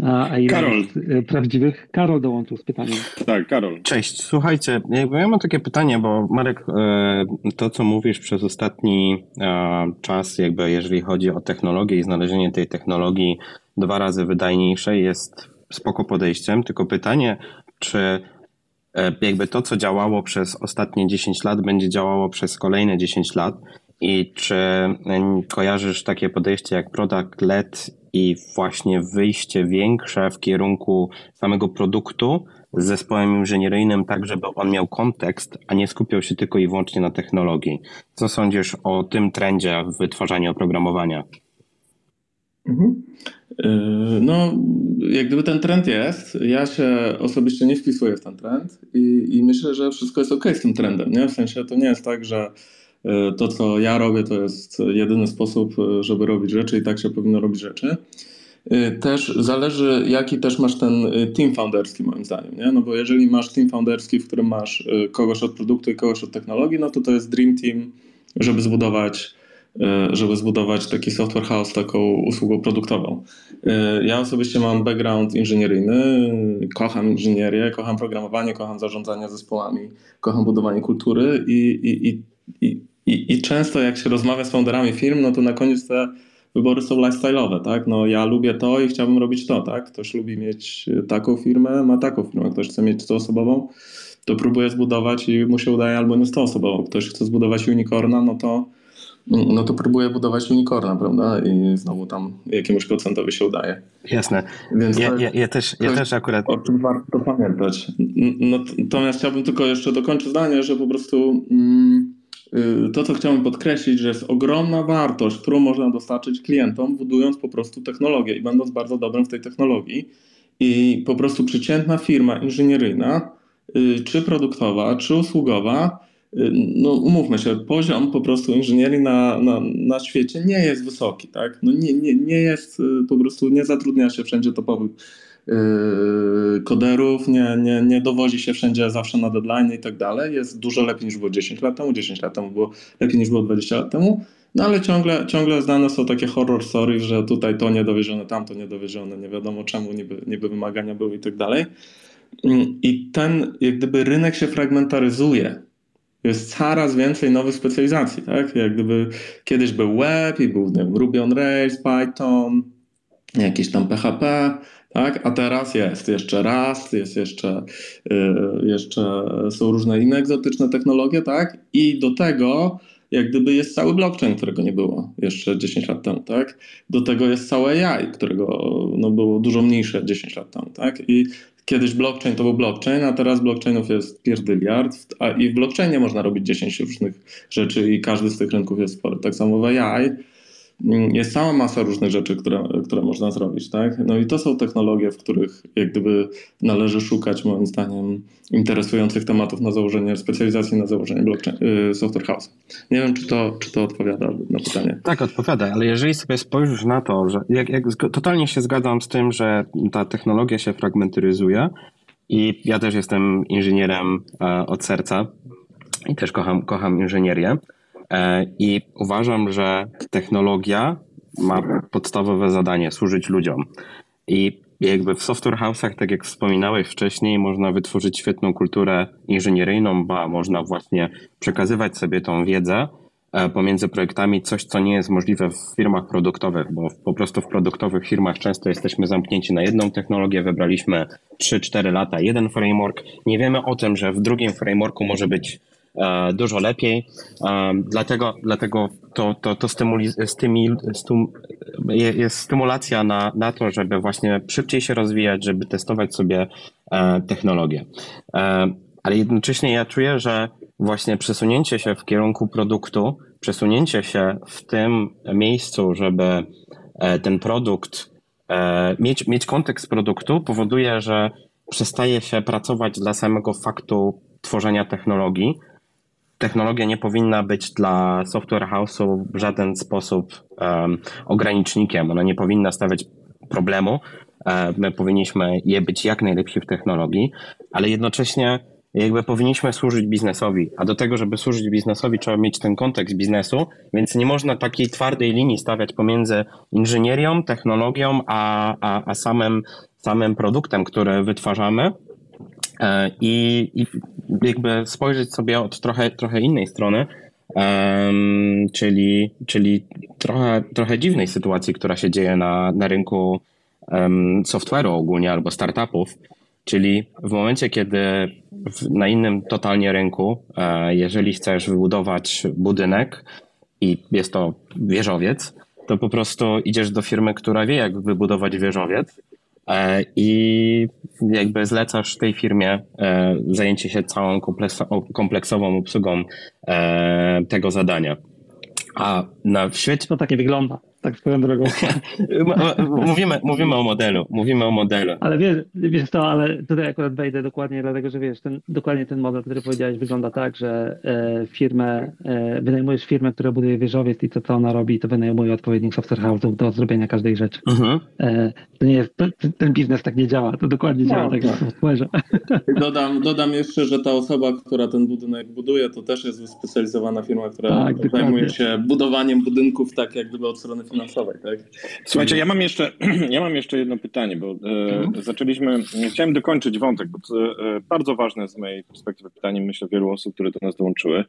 a ile Karol. jest e, prawdziwych. Karol dołączył z pytaniem. Tak, Karol. Cześć, słuchajcie, ja mam takie pytanie, bo Marek, e, to co mówisz przez ostatni czas, jakby jeżeli chodzi o technologię i znalezienie tej technologii dwa razy wydajniejszej jest spoko podejściem, tylko pytanie, czy jakby to, co działało przez ostatnie 10 lat, będzie działało przez kolejne 10 lat i czy kojarzysz takie podejście jak product led i właśnie wyjście większe w kierunku samego produktu z zespołem inżynieryjnym, tak żeby on miał kontekst, a nie skupiał się tylko i wyłącznie na technologii. Co sądzisz o tym trendzie w wytwarzaniu oprogramowania? Mhm. Yy, no, jak gdyby ten trend jest, ja się osobiście nie wpisuję w ten trend i, i myślę, że wszystko jest ok z tym trendem. Nie? W sensie to nie jest tak, że E, to, co ja robię, to jest jedyny sposób, e, żeby robić rzeczy i tak się powinno robić rzeczy. E, też zależy, jaki też masz ten team founderski, moim zdaniem. Nie? No bo jeżeli masz team founderski, w którym masz kogoś od produktu i kogoś od technologii, no to to jest dream team, żeby zbudować, żeby zbudować taki software house, taką usługą produktową. Ja osobiście mam background inżynieryjny, kocham inżynierię, kocham programowanie, kocham zarządzanie zespołami, kocham budowanie kultury i, i, i, i i, I często jak się rozmawia z founderami firm, no to na koniec te wybory są lifestyle'owe, tak? No ja lubię to i chciałbym robić to, tak? Ktoś lubi mieć taką firmę, ma taką firmę. Ktoś chce mieć 100 osobową, to próbuje zbudować i mu się udaje albo nie 100 osobową. Ktoś chce zbudować unicorna, no to no to próbuje budować unicorna, prawda? I znowu tam jakiemuś procentowi się udaje. Jasne. Więc ja, ja, ja też, ja też akurat... O czym warto pamiętać. Natomiast chciałbym tylko jeszcze dokończyć zdanie, że po prostu mm, y, to, co chciałbym podkreślić, że jest ogromna wartość, którą można dostarczyć klientom, budując po prostu technologię i będąc bardzo dobrym w tej technologii. I po prostu przeciętna firma inżynieryjna, y, czy produktowa, czy usługowa, y, no umówmy się, poziom po prostu inżynierii na, na, na świecie nie jest wysoki, tak? No nie, nie, nie jest, y, po prostu nie zatrudnia się wszędzie topowych koderów, nie, nie, nie dowozi się wszędzie zawsze na deadline i tak dalej. Jest dużo lepiej niż było 10 lat temu, 10 lat temu było lepiej niż było 20 lat temu. No ale ciągle, ciągle znane są takie horror stories, że tutaj to niedowiezione, tamto niedowiezione, nie wiadomo czemu niby, niby wymagania były i tak dalej. Mm, I ten jak gdyby rynek się fragmentaryzuje. Jest coraz więcej nowych specjalizacji, tak? Jak gdyby kiedyś był web i był wiem, Ruby on Rails, Python, jakiś tam PHP, tak? A teraz jest jeszcze Rust, jest jeszcze, yy, jeszcze są różne inne egzotyczne technologie, tak? I do tego jak gdyby jest cały blockchain, którego nie było jeszcze 10 lat temu, tak? Do tego jest całe AI, którego no, było dużo mniejsze 10 lat temu, tak? I kiedyś blockchain to był blockchain, a teraz blockchainów jest pierdyliard, a i w blockchainie można robić 10 różnych rzeczy i każdy z tych rynków jest spory. Tak samo w AI jest cała masa różnych rzeczy, które, które można zrobić, tak? No i to są technologie, w których jak gdyby należy szukać moim zdaniem interesujących tematów na założenie specjalizacji na założenie blockchain, y, software house. Nie wiem, czy to, czy to odpowiada na pytanie. Tak, odpowiada, ale jeżeli sobie spojrzysz na to, że jak, jak, totalnie się zgadzam z tym, że ta technologia się fragmentaryzuje i ja też jestem inżynierem e, od serca i też kocham, kocham inżynierię, I uważam, że technologia ma podstawowe zadanie służyć ludziom. I jakby w software house'ach, tak jak wspominałeś wcześniej, można wytworzyć świetną kulturę inżynieryjną, ba można właśnie przekazywać sobie tą wiedzę e, pomiędzy projektami, coś co nie jest możliwe w firmach produktowych, bo po prostu w produktowych firmach często jesteśmy zamknięci na jedną technologię, wybraliśmy 3-4 lata jeden framework, nie wiemy o tym, że w drugim frameworku może być E, dużo lepiej. E, dlatego, dlatego to, to, to stymuli, stymul, stum, jest stymulacja na, na to, żeby właśnie szybciej się rozwijać, żeby testować sobie e, technologię. Ale jednocześnie ja czuję, że właśnie przesunięcie się w kierunku produktu, przesunięcie się w tym miejscu, żeby ten produkt, mieć, mieć kontekst produktu, powoduje, że przestaje się pracować dla samego faktu tworzenia technologii, technologia nie powinna być dla software house'u w żaden sposób um, ogranicznikiem. Ona nie powinna stawiać problemu. E, my powinniśmy je być jak najlepsi w technologii, ale jednocześnie jakby powinniśmy służyć biznesowi, a do tego, żeby służyć biznesowi, trzeba mieć ten kontekst biznesu, więc nie można takiej twardej linii stawiać pomiędzy inżynierią, technologią, a, a, a samym, samym produktem, który wytwarzamy, I, i jakby spojrzeć sobie od trochę, trochę innej strony, um, czyli, czyli trochę, trochę dziwnej sytuacji, która się dzieje na, na rynku um, software'u ogólnie albo startupów. Czyli w momencie, kiedy w, na innym totalnie rynku, e, jeżeli chcesz wybudować budynek i jest to wieżowiec, to po prostu idziesz do firmy, która wie, jak wybudować wieżowiec E, i jakby zlecasz tej firmie e, zajęcie się całą kompleksową obsługą e, tego zadania. A na świecie... To tak nie wygląda tak swoją drogą. [LAUGHS] mówimy, mówimy o modelu, mówimy o modelu. Ale wiesz, wiesz to, ale tutaj akurat wejdę dokładnie, dlatego że wiesz, ten, dokładnie ten model, który powiedziałeś, wygląda tak, że e, firmę, e, wynajmujesz firmę, która buduje wieżowiec i to, co ona robi, to wynajmuje odpowiednich software house'ów do zrobienia każdej rzeczy. Mhm. E, to nie jest, to, ten biznes tak nie działa, to dokładnie działa no, tak jak w software'ze. [LAUGHS] Dodam, dodam jeszcze, że ta osoba, która ten budynek buduje, to też jest wyspecjalizowana firma, która tak, zajmuje się budowaniem budynków tak jak gdyby od strony finansowej, tak? Słuchajcie, ja mam jeszcze, [CLEARS THROAT] ja mam jeszcze jedno pytanie, bo e, mhm. zaczęliśmy, chciałem dokończyć wątek, bo to e, bardzo ważne z mojej perspektywy pytanie, myślę, wielu osób, które do nas dołączyły.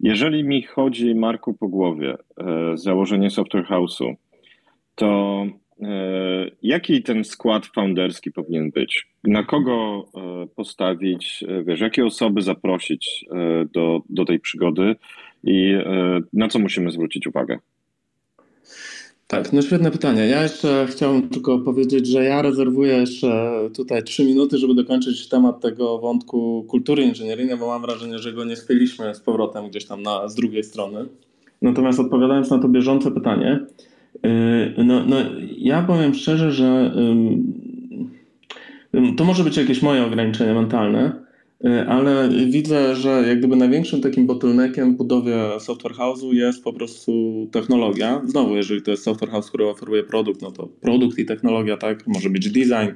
Jeżeli mi chodzi, Marku, po głowie e, założenie Software House'u, to e, jaki ten skład founderski powinien być? Na kogo e, postawić, e, wiesz, jakie osoby zaprosić do, do tej przygody? i na co musimy zwrócić uwagę? Tak, no świetne pytanie. Ja jeszcze chciałbym tylko powiedzieć, że ja rezerwuję jeszcze tutaj trzy minuty, żeby dokończyć temat tego wątku kultury inżynieryjnej, bo mam wrażenie, że go nie spięliśmy z powrotem gdzieś tam na, z drugiej strony. Natomiast odpowiadając na to bieżące pytanie, yy, no, no ja powiem szczerze, że to może być jakieś moje ograniczenie mentalne, ale widzę, że jak gdyby największym takim bottleneckiem w budowie software house'u jest po prostu technologia. Znowu, jeżeli to jest software house, który oferuje produkt, no to produkt i technologia, tak, może być design.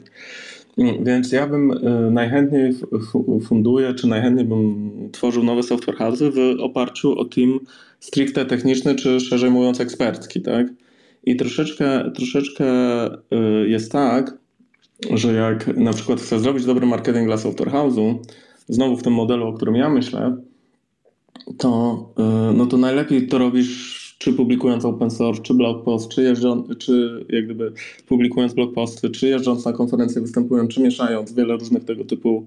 Y, więc ja bym y, najchętniej funduję, czy najchętniej bym tworzył nowe software house'y w oparciu o team stricte techniczny, czy szerzej mówiąc ekspercki, tak? I troszeczkę, troszeczkę jest tak, że jak na przykład chcę zrobić dobry marketing dla software house'u, znowu w tym modelu, o którym ja myślę, to, y, no to najlepiej to robisz czy publikując open source, czy blog post, czy, jeżdżąc, czy jak gdyby publikując blog posty, czy jeżdżąc na konferencje, występując, czy mieszając wiele różnych tego typu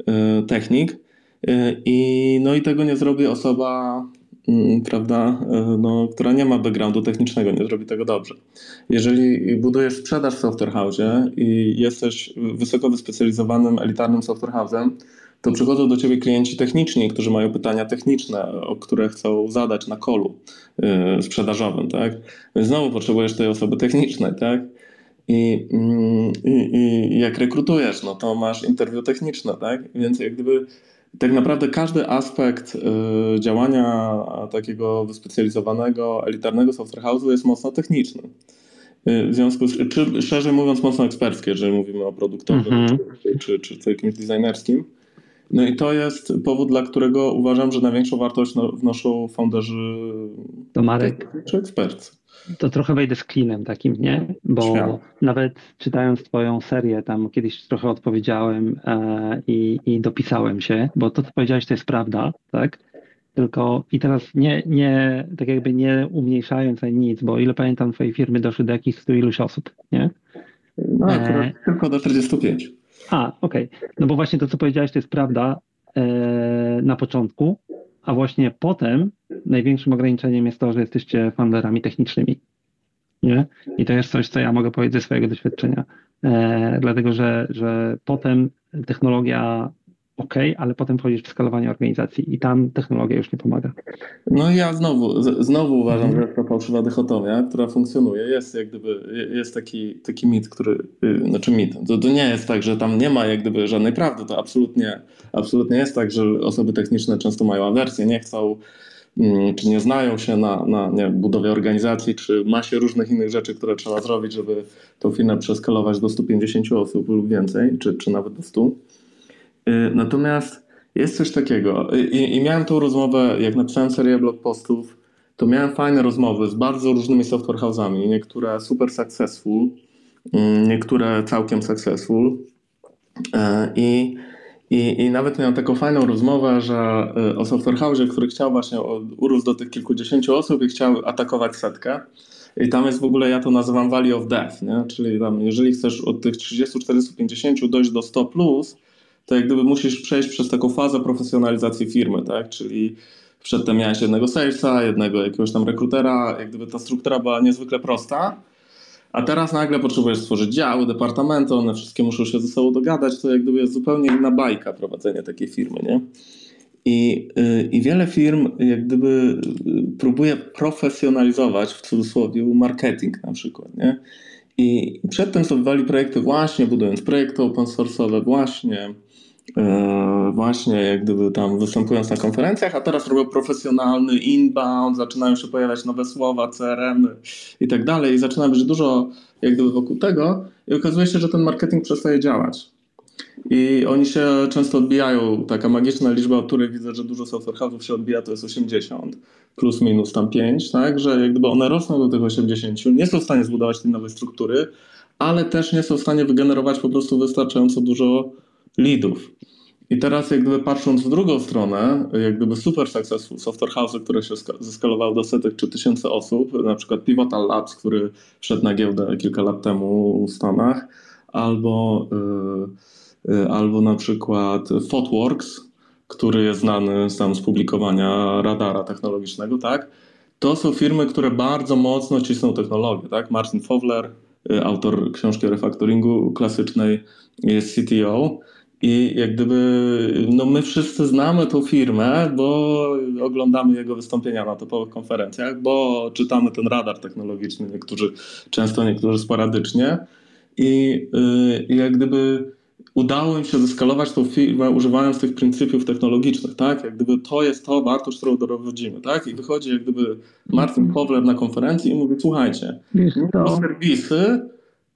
y, technik. Y, I, no i tego nie zrobi osoba, mm, prawda, no, która nie ma backgroundu technicznego, nie zrobi tego dobrze. Jeżeli budujesz sprzedaż w software i jesteś wysoko wyspecjalizowanym, elitarnym software house'em, to przychodzą do ciebie klienci techniczni, którzy mają pytania techniczne, o które chcą zadać na kolu yy, sprzedażowym, tak? Więc znowu potrzebujesz tej osoby technicznej, tak? I, mm, i, I, jak rekrutujesz, no to masz interwiu techniczne, tak? Więc jak gdyby tak naprawdę każdy aspekt y, działania takiego wyspecjalizowanego, elitarnego software house'u jest mocno techniczny. Y, w związku z czy szerzej mówiąc mocno eksperckie, jeżeli mówimy o produktowym mm -hmm. czy, czy, czy jakimś designerskim. No i to jest powód, dla którego uważam, że największą wartość no, wnoszą founderzy to Marek, czy eksperci. To trochę wejdę z klinem takim, nie? Bo Śmiało. nawet czytając twoją serię, tam kiedyś trochę odpowiedziałem e, i, i dopisałem się, bo to, co powiedziałeś, to jest prawda, tak? Tylko i teraz nie, nie tak jakby nie umniejszając ani nic, bo ile pamiętam, twojej firmy doszły do jakichś stu iluś osób, nie? No, e... tylko do 45. A, okej. Okay. No bo właśnie to, co powiedziałeś, to jest prawda e, na początku, a właśnie potem największym ograniczeniem jest to, że jesteście founderami technicznymi. Nie? I to jest coś, co ja mogę powiedzieć ze swojego doświadczenia. E, dlatego, że, że potem technologia ok, ale potem wchodzisz w skalowanie organizacji i tam technologia już nie pomaga. No ja znowu, znowu uważam, że jest to fałszywa dychotomia, która funkcjonuje. Jest jak gdyby, jest taki, taki mit, który, y, znaczy mit, to, to nie jest tak, że tam nie ma jak gdyby żadnej prawdy, to absolutnie, absolutnie jest tak, że osoby techniczne często mają awersję, nie chcą mm, czy nie znają się na, na nie, budowie organizacji, czy masie różnych innych rzeczy, które trzeba zrobić, żeby tą firmę przeskalować do 150 osób lub więcej, czy, czy nawet do 100. Y, natomiast jest coś takiego I, i miałem tą rozmowę, jak napisałem serię blog postów, to miałem fajne rozmowy z bardzo różnymi software house'ami, niektóre super successful, mm, niektóre całkiem successful y, i i, I nawet miałem taką fajną rozmowę, że y, o software house, który chciał właśnie urósł do tych kilkudziesięciu osób i chciał atakować setkę. I tam jest w ogóle, ja to nazywam Valley of Death, nie? czyli tam, jeżeli chcesz od tych 30, 40, 50 dojść do 100 plus, to jak gdyby musisz przejść przez taką fazę profesjonalizacji firmy, tak? Czyli przedtem miałeś jednego salesa, jednego jakiegoś tam rekrutera, jak gdyby ta struktura była niezwykle prosta, a teraz nagle potrzebujesz stworzyć działy, departamenty, one wszystkie muszą się ze sobą dogadać, to jak gdyby jest zupełnie inna bajka prowadzenia takiej firmy, nie? I, yy, I wiele firm jak gdyby yy, próbuje profesjonalizować w cudzysłowie marketing na przykład, nie? I przedtem zdobywali projekty właśnie budując projekty open source'owe, właśnie właśnie jak gdyby tam występując na konferencjach, a teraz robią profesjonalny inbound, zaczynają się pojawiać nowe słowa, CRM i tak dalej. I zaczyna być dużo jak gdyby wokół tego. I okazuje się, że ten marketing przestaje działać. I oni się często odbijają, taka magiczna liczba, o której widzę, że dużo software house'ów się odbija, to jest 80, plus minus tam 5, tak, że jak gdyby one rosną do tych 80, nie są w stanie zbudować tej nowej struktury, ale też nie są w stanie wygenerować po prostu wystarczająco dużo leadów. I teraz jak gdyby patrząc w drugą stronę, jak gdyby super successful software house, które się zeskalowały do setek czy tysięcy osób, na przykład Pivotal Labs, który wszedł na giełdę kilka lat temu w Stanach, albo, yy, yy, albo na przykład Thoughtworks, który jest znany tam z publikowania radara technologicznego, tak? To są firmy, które bardzo mocno cisną technologię, tak? Martin Fowler, y, autor książki o refaktoringu klasycznej, jest CTO. I jak gdyby, no my wszyscy znamy tą firmę, bo oglądamy jego wystąpienia na topowych konferencjach, bo czytamy ten radar technologiczny, niektórzy często, niektórzy sporadycznie. I, yy, jak gdyby udało im się zeskalować tą firmę używając tych pryncypiów technologicznych, tak? Jak gdyby to jest to wartość, którą dowodzimy, tak? I wychodzi jak gdyby Martin Kowler na konferencji i mówi, słuchajcie, to serwisy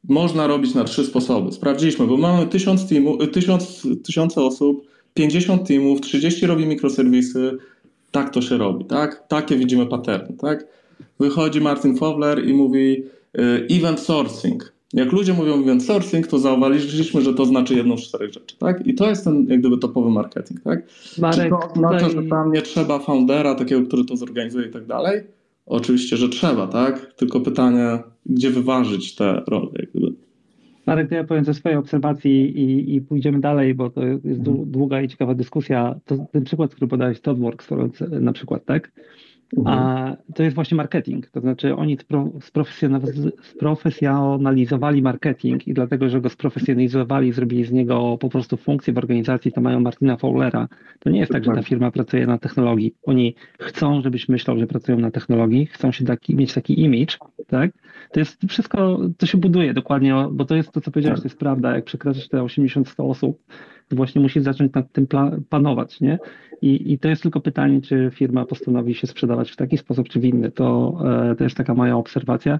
można robić na trzy sposoby. Sprawdziliśmy, bo mamy tysiąc, teamu, tysiąc, tysiące osób, 50 teamów, 30 robi mikroserwisy, tak to się robi, tak? Takie widzimy paterny, tak? Wychodzi Martin Fowler i mówi y, event sourcing. Jak ludzie mówią event sourcing, to zauważyliśmy, że to znaczy jedną z czterech rzeczy, tak? I to jest ten jak gdyby topowy marketing, tak? Marek, Czy to oznacza, tutaj... że tam nie trzeba foundera takiego, który to zorganizuje i tak dalej? Oczywiście, że trzeba, tak? Tylko pytanie, gdzie wyważyć te role. Marek, to ja powiem ze swojej obserwacji i, i pójdziemy dalej, bo to jest mhm. długa i ciekawa dyskusja. To, ten przykład, który podałeś, ThoughtWorks na przykład, tak? A to jest właśnie marketing. To znaczy oni sprofesjonalizowali marketing i dlatego, że go sprofesjonalizowali, zrobili z niego po prostu funkcję w organizacji, to mają Martina Fowlera. To nie jest tak, że ta firma pracuje na technologii. Oni chcą, żebyś myślał, że pracują na technologii, chcą się taki, mieć taki image, tak? To jest wszystko, to się buduje dokładnie, bo to jest to, co powiedziałeś, to jest prawda. Jak przekraczasz te 80-100 osób, to właśnie musisz zacząć nad tym panować, nie? I, I to jest tylko pytanie, czy firma postanowi się sprzedawać w taki sposób, czy w inny. To, e, to jest taka moja obserwacja.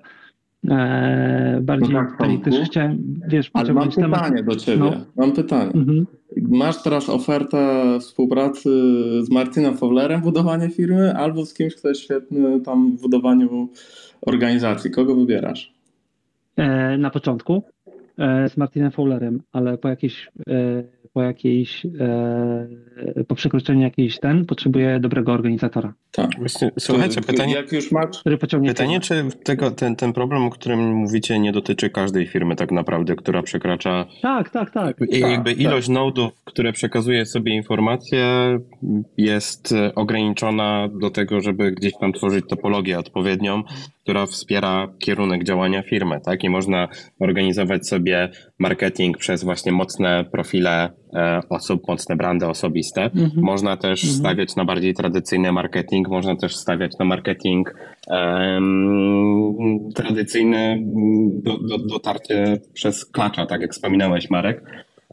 E, bardziej no tak, tutaj też chciałem, wiesz, Ale mam pytanie temat. do ciebie. No. Mam pytanie. Mhm. Masz teraz ofertę współpracy z Martinem Fowlerem w budowaniu firmy, albo z kimś, kto jest świetny tam w budowaniu organizacji. Kogo wybierasz? E, na początku z Martinem Fowlerem, ale po jakiejś po jakiejś, e, po przekroczeniu jakiejś ten, potrzebuje dobrego organizatora. Tak. słuchajcie, pytanie, jak już masz... pytanie czy tego, ten, ten problem, o którym mówicie, nie dotyczy każdej firmy tak naprawdę, która przekracza... Tak, tak, tak. I tak, jakby tak. ilość nodów, które przekazuje sobie informacje jest ograniczona do tego, żeby gdzieś tam tworzyć topologię odpowiednią, która wspiera kierunek działania firmy, tak? I można organizować sobie marketing przez właśnie mocne profile e, osób, mocne brandy osobiste. Mhm. Można też mhm. stawiać na bardziej tradycyjny marketing, można też stawiać na marketing um, tradycyjny do, do, dotarcie przez klacza, tak jak wspominałeś, Marek.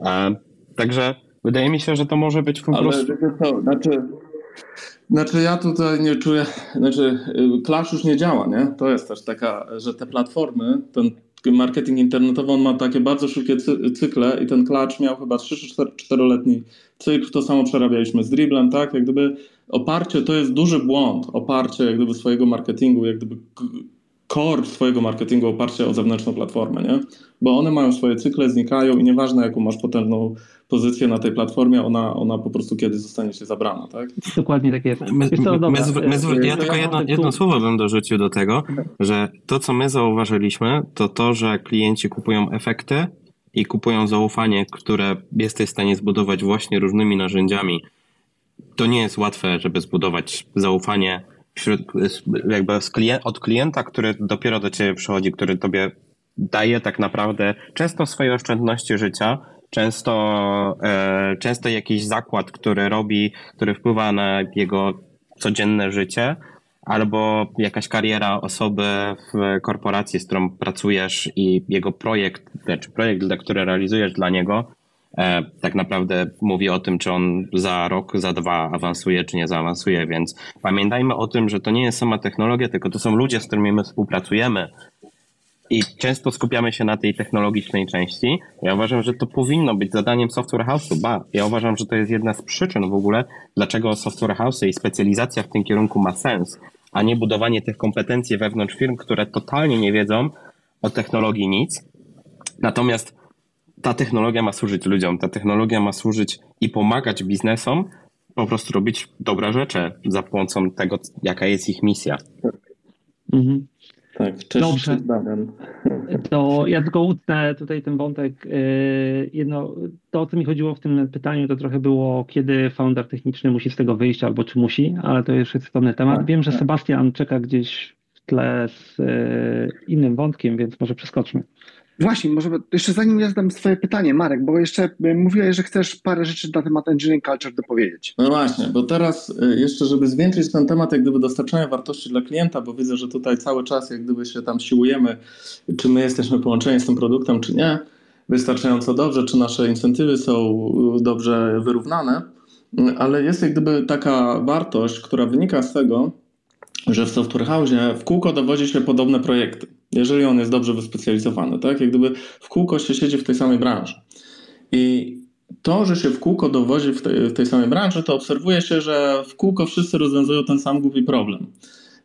E, także wydaje mi się, że to może być po Ale prostu... To, znaczy, znaczy ja tutaj nie czuję, znaczy Clash już nie działa, nie? To jest też taka, że te platformy, ten marketing internetowy, on ma takie bardzo szybkie cykle i ten Clash miał chyba 3-4-letni cykl, to samo przerabialiśmy z Dribblem, tak? Jak gdyby oparcie, to jest duży błąd, oparcie jak gdyby swojego marketingu, jak gdyby core swojego marketingu oparcie o zewnętrzną platformę, nie? Bo one mają swoje cykle, znikają i nieważne jaką masz potężną pozycję na tej platformie, ona, ona po prostu kiedyś zostanie się zabrana, tak? Dokładnie tak jest. My, my, my, ja tylko jedno, jedno słowo bym dorzucił do tego, że to, co my zauważyliśmy, to to, że klienci kupują efekty i kupują zaufanie, które jesteś w stanie zbudować właśnie różnymi narzędziami. To nie jest łatwe, żeby zbudować zaufanie wśród, jakby klient, od klienta, który dopiero do ciebie przychodzi, który tobie daje tak naprawdę często swoje oszczędności życia, często, e, często jakiś zakład, który robi, który wpływa na jego codzienne życie, albo jakaś kariera osoby w korporacji, z którą pracujesz i jego projekt, czy znaczy projekt, który realizujesz dla niego, tak naprawdę mówi o tym, czy on za rok, za dwa awansuje, czy nie zaawansuje, więc pamiętajmy o tym, że to nie jest sama technologia, tylko to są ludzie, z którymi my współpracujemy, i często skupiamy się na tej technologicznej części. Ja uważam, że to powinno być zadaniem software house'u. Ba, ja uważam, że to jest jedna z przyczyn w ogóle, dlaczego software house'y i specjalizacja w tym kierunku ma sens, a nie budowanie tych kompetencji wewnątrz firm, które totalnie nie wiedzą o technologii nic. Natomiast ta technologia ma służyć ludziom, ta technologia ma służyć i pomagać biznesom po prostu robić dobre rzeczy za pomocą tego, jaka jest ich misja. Mhm. Tak, cześć, Dobrze. Damian. To ja tylko utnę tutaj ten wątek. Yy, jedno, to o co mi chodziło w tym pytaniu, to trochę było, kiedy founder techniczny musi z tego wyjść, albo czy musi, ale to już jest istotny temat. Tak, Wiem, że tak. Sebastian czeka gdzieś w tle z yy, innym wątkiem, więc może przeskoczmy. Właśnie, może jeszcze zanim ja zadam swoje pytanie, Marek, bo jeszcze y, mówiłeś, że chcesz parę rzeczy na temat engineering culture dopowiedzieć. No właśnie, bo teraz y, jeszcze, żeby zwieńczyć ten temat jak gdyby dostarczania wartości dla klienta, bo widzę, że tutaj cały czas jak gdyby się tam siłujemy, czy my jesteśmy połączeni z tym produktem, czy nie, wystarczająco dobrze, czy nasze incentywy są y, dobrze wyrównane, Y, ale jest jak gdyby taka wartość, która wynika z tego, że w Software House w kółko dowodzi się podobne projekty, jeżeli on jest dobrze wyspecjalizowany, tak? Jak gdyby w kółko się siedzi w tej samej branży. I to, że się w kółko dowozi w tej, w tej samej branży, to obserwuje się, że w kółko wszyscy rozwiązują ten sam głupi problem.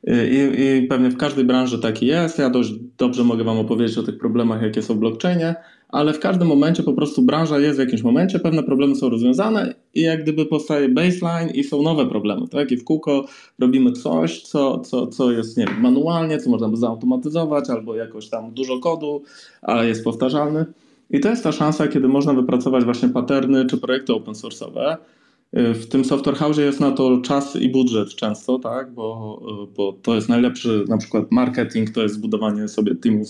I, I pewnie w każdej branży taki jest. Ja dość dobrze mogę Wam opowiedzieć o tych problemach, jakie są w blockchainie, ale w każdym momencie po prostu branża jest w jakimś momencie, pewne problemy są rozwiązane i jak gdyby powstaje baseline i są nowe problemy, tak? I w kółko robimy coś, co, co, co jest, nie wiem, manualnie, co można by zautomatyzować albo jakoś tam dużo kodu, ale jest powtarzalny. I to jest ta szansa, kiedy można wypracować właśnie paterny czy projekty open source'owe. W tym Software House jest na to czas i budżet często, tak? bo, bo to jest najlepszy na przykład marketing, to jest zbudowanie sobie teamu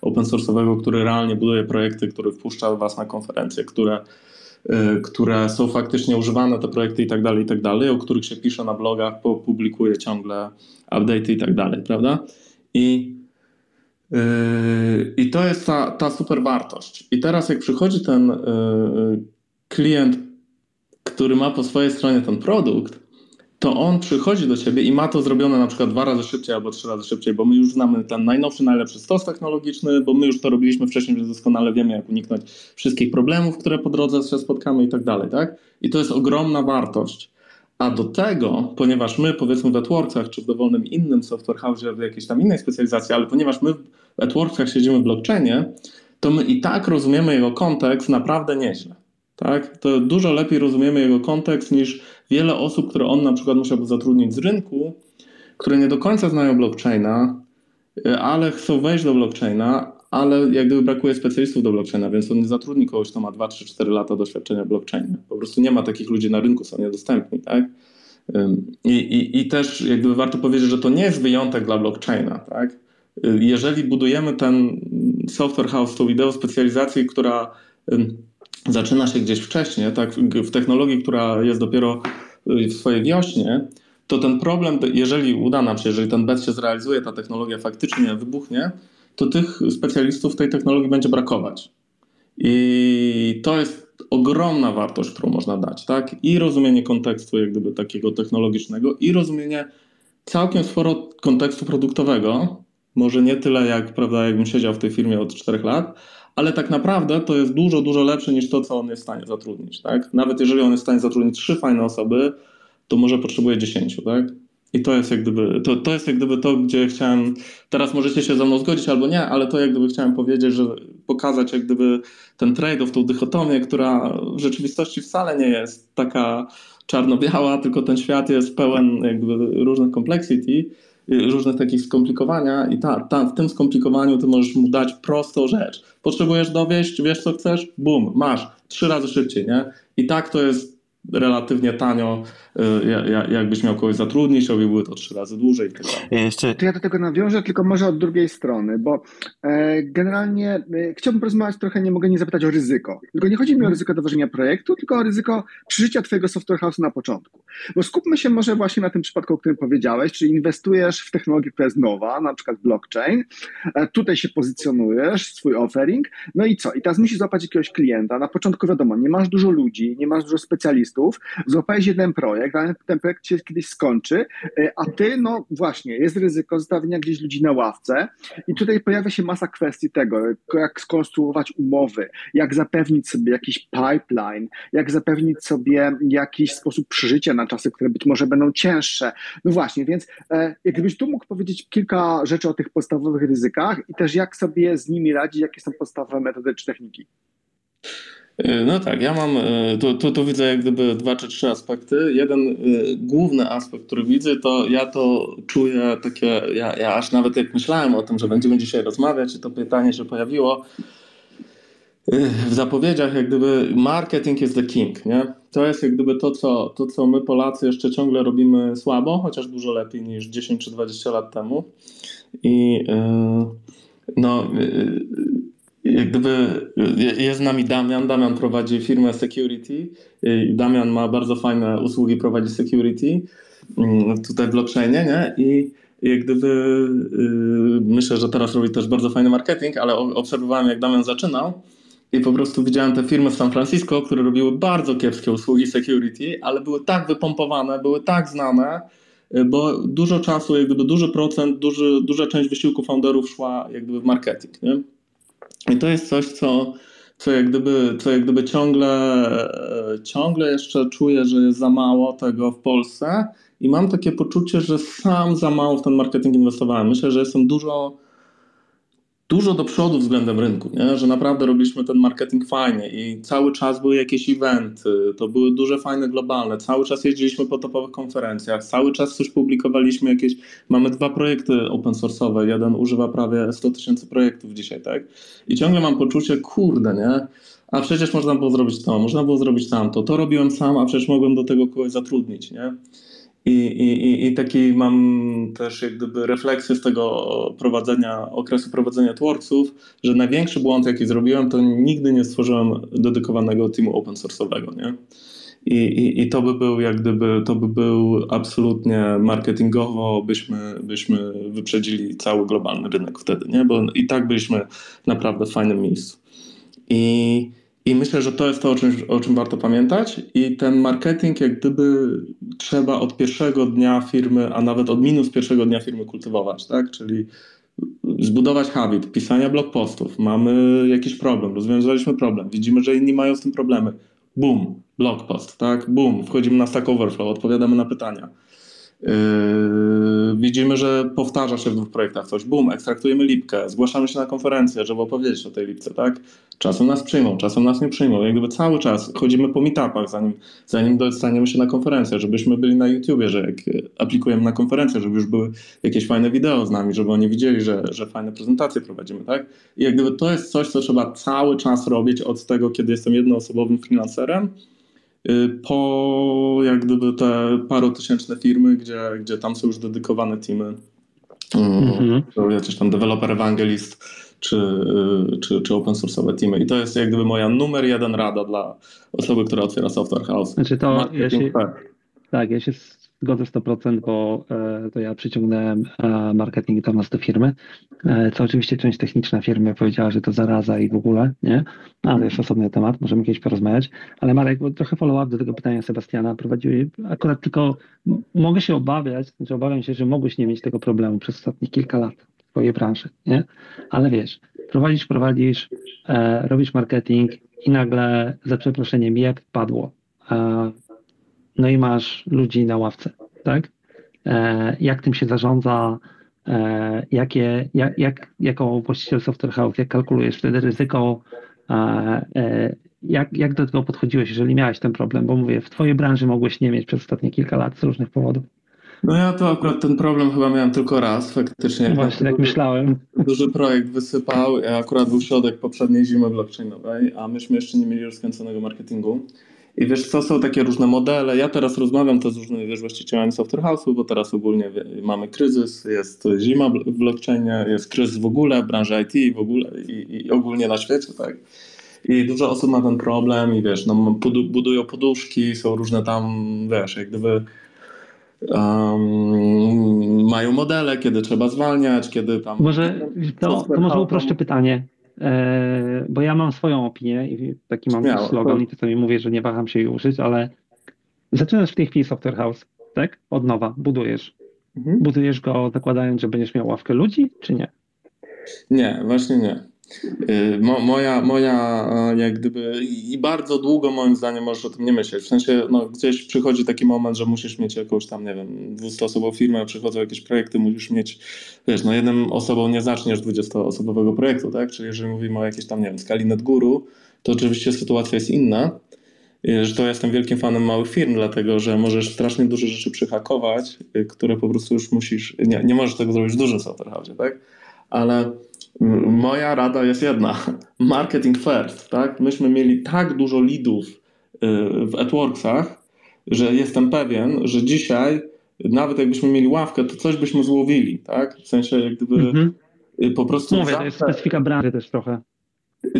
open source'owego, który realnie buduje projekty, który wpuszcza Was na konferencje, które, które są faktycznie używane, te projekty i tak dalej, i tak dalej, o których się pisze na blogach, publikuje ciągle update'y i tak dalej, prawda? I I to jest ta, ta super wartość. I teraz, jak przychodzi ten klient, który ma po swojej stronie ten produkt, to on przychodzi do ciebie i ma to zrobione na przykład dwa razy szybciej albo trzy razy szybciej, bo my już znamy ten najnowszy, najlepszy stos technologiczny, bo my już to robiliśmy wcześniej, więc doskonale wiemy, jak uniknąć wszystkich problemów, które po drodze się spotkamy i tak dalej, tak? I to jest ogromna wartość. A do tego, ponieważ my powiedzmy w AdWordsach czy w dowolnym innym software house, w jakiejś tam innej specjalizacji, ale ponieważ my w AdWordsach siedzimy w blockchainie, to my i tak rozumiemy jego kontekst naprawdę nieźle. Tak? To dużo lepiej rozumiemy jego kontekst niż wiele osób, które on na przykład musiałby zatrudnić z rynku, które nie do końca znają blockchaina, ale chcą wejść do blockchaina, ale jak gdyby brakuje specjalistów do blockchaina, więc on nie zatrudni kogoś, kto ma 2, 3, 4 lata doświadczenia w blockchainie. Po prostu nie ma takich ludzi na rynku, są niedostępni, tak? I, i, I też jak gdyby warto powiedzieć, że to nie jest wyjątek dla blockchaina, tak? Jeżeli budujemy ten software house, tą ideą specjalizacji, która zaczyna się gdzieś wcześniej, tak? W technologii, która jest dopiero w swojej wiośnie, to ten problem, jeżeli uda nam się, jeżeli ten bet się zrealizuje, ta technologia faktycznie wybuchnie, to tych specjalistów tej technologii będzie brakować. I to jest ogromna wartość, którą można dać, tak? I rozumienie kontekstu, jak gdyby takiego technologicznego, i rozumienie całkiem sporo kontekstu produktowego. Może nie tyle, jak, prawda, jakbym siedział w tej firmie od 4 lat, ale tak naprawdę to jest dużo, dużo lepsze niż to, co on jest w stanie zatrudnić, tak? Nawet jeżeli on jest w stanie zatrudnić trzy fajne osoby, to może potrzebuje 10, tak? I to jest jak gdyby, to, to jest jak gdyby to, gdzie chciałem, teraz możecie się ze mną zgodzić albo nie, ale to jak gdyby chciałem powiedzieć, że pokazać jak gdyby ten trade-off, tą dychotomię, która w rzeczywistości wcale nie jest taka czarno-biała, tylko ten świat jest pełen jak gdyby różnych complexity, różnych takich skomplikowania i ta, ta, w tym skomplikowaniu ty możesz mu dać prostą rzecz. Potrzebujesz dowieść, wiesz co chcesz? Bum, masz. Trzy razy szybciej, nie? I tak to jest relatywnie tanio, jakbyś miał kogoś zatrudnić, robiłby to trzy razy dłużej. Tak ja jeszcze... To ja do tego nawiążę, tylko może od drugiej strony, bo e, generalnie e, chciałbym porozmawiać trochę, nie mogę nie zapytać o ryzyko. Tylko nie chodzi mi o ryzyko dowożenia projektu, tylko o ryzyko przeżycia twojego software house na początku. Bo skupmy się może właśnie na tym przypadku, o którym powiedziałeś, czyli inwestujesz w technologię, która jest nowa, na przykład blockchain, e, tutaj się pozycjonujesz, swój offering, no i co? I teraz musisz złapać jakiegoś klienta. Na początku wiadomo, nie masz dużo ludzi, nie masz dużo specjalistów, złapałeś jeden projekt, ale ten projekt się kiedyś skończy, a ty, no właśnie, jest ryzyko zostawienia gdzieś ludzi na ławce i tutaj pojawia się masa kwestii tego, jak skonstruować umowy, jak zapewnić sobie jakiś pipeline, jak zapewnić sobie jakiś sposób przeżycia na czasy, które być może będą cięższe. No właśnie, więc jak gdybyś tu mógł powiedzieć kilka rzeczy o tych podstawowych ryzykach i też jak sobie z nimi radzić, jakie są podstawowe metody czy techniki. E, no tak, ja mam, e, tu, tu, tu, widzę jak gdyby dwa czy trzy aspekty. Jeden y, główny aspekt, który widzę, to ja to czuję takie, ja, ja aż nawet jak myślałem o tym, że będziemy dzisiaj rozmawiać i to pytanie się pojawiło, w zapowiedziach jak gdyby marketing is the king, nie? To jest jak gdyby to co, to, co my Polacy jeszcze ciągle robimy słabo, chociaż dużo lepiej niż 10 czy 20 lat temu. I yy, no, yy, gdyby jest z nami Damian. Damian prowadzi firmę Security. Damian ma bardzo fajne usługi, prowadzi Security yy, tutaj w blockchainie, nie? I jak gdyby yy, myślę, że teraz robi też bardzo fajny marketing, ale obserwowałem jak Damian zaczynał i po prostu widziałem te firmy w San Francisco, które robiły bardzo kiepskie usługi security, ale były tak wypompowane, były tak znane, y, bo dużo czasu, jak gdyby duży procent, duży, duża część wysiłku founderów szła jak gdyby w marketing. Nie? I to jest coś, co, co, jak gdyby, co jak gdyby ciągle, e, ciągle jeszcze czuję, że jest za mało tego w Polsce i mam takie poczucie, że sam za mało w ten marketing inwestowałem. Myślę, że jestem dużo dużo do przodu względem rynku, nie? że naprawdę robiliśmy ten marketing fajnie i cały czas były jakieś eventy, to były duże, fajne, globalne, cały czas jeździliśmy po topowych konferencjach, cały czas coś publikowaliśmy jakieś, mamy dwa projekty open source'owe, jeden używa prawie 100 tysięcy projektów dzisiaj, tak? I ciągle mam poczucie, kurde, nie? A przecież można było zrobić to, można było zrobić tamto, to robiłem sam, a przecież mogłem do tego kogoś zatrudnić, nie? I, i, I taki mam też jak gdyby refleksję z tego prowadzenia, okresu prowadzenia Tworksów, że największy błąd jaki zrobiłem, to nigdy nie stworzyłem dedykowanego teamu open source'owego, nie? I, i, I to by był jak gdyby, to by był absolutnie marketingowo, byśmy, byśmy wyprzedzili cały globalny rynek wtedy, nie? Bo i tak byliśmy naprawdę w fajnym miejscu. I i myślę, że to jest to, o czym, o czym warto pamiętać. I ten marketing, jak gdyby trzeba od pierwszego dnia firmy, a nawet od minus pierwszego dnia firmy kultywować, tak? Czyli zbudować habit, pisania blog postów. Mamy jakiś problem, rozwiązaliśmy problem, widzimy, że inni mają z tym problemy. Boom, blog post, tak? Boom, wchodzimy na Stack Overflow, odpowiadamy na pytania. Yy, widzimy, że powtarza się w dwóch projektach coś. Boom, ekstraktujemy lipkę, zgłaszamy się na konferencję, żeby opowiedzieć o tej lipce, tak? Czasem nas przyjmą, czasem nas nie przyjmą. Jak gdyby cały czas chodzimy po meetupach, zanim, zanim dostaniemy się na konferencję, żebyśmy byli na YouTubie, że jak aplikujemy na konferencję, żeby już były jakieś fajne wideo z nami, żeby oni widzieli, że, że fajne prezentacje prowadzimy, tak? I jak gdyby to jest coś, co trzeba cały czas robić od tego, kiedy jestem jednoosobowym freelancerem, po jak gdyby te parotysięczne firmy, gdzie, gdzie tam są już dedykowane teamy, -hmm. jakiś tam developer evangelist, czy, y, czy, czy open source'owe teamy. I to jest jak gdyby moja numer jeden rada dla osoby, która otwiera software house. Znaczy to, ja się, tak, ja się zgodzę 100%, bo e, to ja przyciągnąłem e, marketing do nas do firmy, e, co oczywiście część techniczna firmy powiedziała, że to zaraza i w ogóle, nie? Ale jest osobny temat, możemy kiedyś porozmawiać. Ale Marek, trochę follow-up do tego pytania Sebastiana prowadziły, akurat tylko mogę się obawiać, znaczy obawiam się, że mogłeś nie mieć tego problemu przez ostatnich kilka lat w twojej branży, nie? Ale wiesz, prowadzisz, prowadzisz, robisz marketing i nagle za przeproszeniem jak padło no i masz ludzi na ławce, tak? E, jak tym się zarządza, e, jakie, jak, jak, jako właściciel software house, jak kalkulujesz wtedy ryzyko, e, jak, jak do tego podchodziłeś, jeżeli miałeś ten problem? Bo mówię, w twojej branży mogłeś nie mieć przez ostatnie kilka lat z różnych powodów. No ja to akurat ten problem chyba miałem tylko raz faktycznie. No właśnie, tak myślałem. Duży projekt wysypał, akurat był środek poprzedniej zimy blockchainowej, a myśmy jeszcze nie mieli rozkręconego marketingu. I wiesz, co są takie różne modele. Ja teraz rozmawiam to z różnymi wiesz, właścicielami software house'u, bo teraz ogólnie mamy kryzys, jest zima w blockchainie, jest kryzys w ogóle w branży IT w ogóle i, i ogólnie na świecie, tak. I dużo osób ma ten problem i wiesz, no, budują poduszki, są różne tam, wiesz, jak gdyby um, mają modele, kiedy trzeba zwalniać, kiedy tam... Może to, to może uproszczę pytanie. E, bo ja mam swoją opinię i taki mam Śmiało, slogan to... i czasami mówię, że nie waham się jej użyć, ale zaczynasz w tej chwili software house, tak? Od nowa, budujesz. Mhm. Budujesz go zakładając, że będziesz miał ławkę ludzi, czy nie? Nie, właśnie nie. Y, mo, moja, moja jak gdyby i bardzo długo moim zdaniem możesz o tym nie myśleć. W sensie no, gdzieś przychodzi taki moment, że musisz mieć jakąś tam, nie wiem, 200-osobową firmę, przychodzą jakieś projekty, musisz mieć, wiesz, no jednym osobą nie zaczniesz 20-osobowego projektu, tak? Czyli jeżeli mówimy o jakiejś tam, nie wiem, skali NetGuru, to oczywiście sytuacja jest inna. Że to jestem wielkim fanem małych firm, dlatego że możesz strasznie dużo rzeczy przyhakować, które po prostu już musisz. Nie, nie możesz tego zrobić w dużym software tak? Ale moja rada jest jedna: [LAUGHS] marketing first, tak? Myśmy mieli tak dużo leadów y, w AdWorksach, że jestem pewien, że dzisiaj nawet jakbyśmy mieli ławkę, to coś byśmy złowili, tak? W sensie jak gdyby mhm. Y, po prostu... Mówię, to jest specyfika branży też trochę.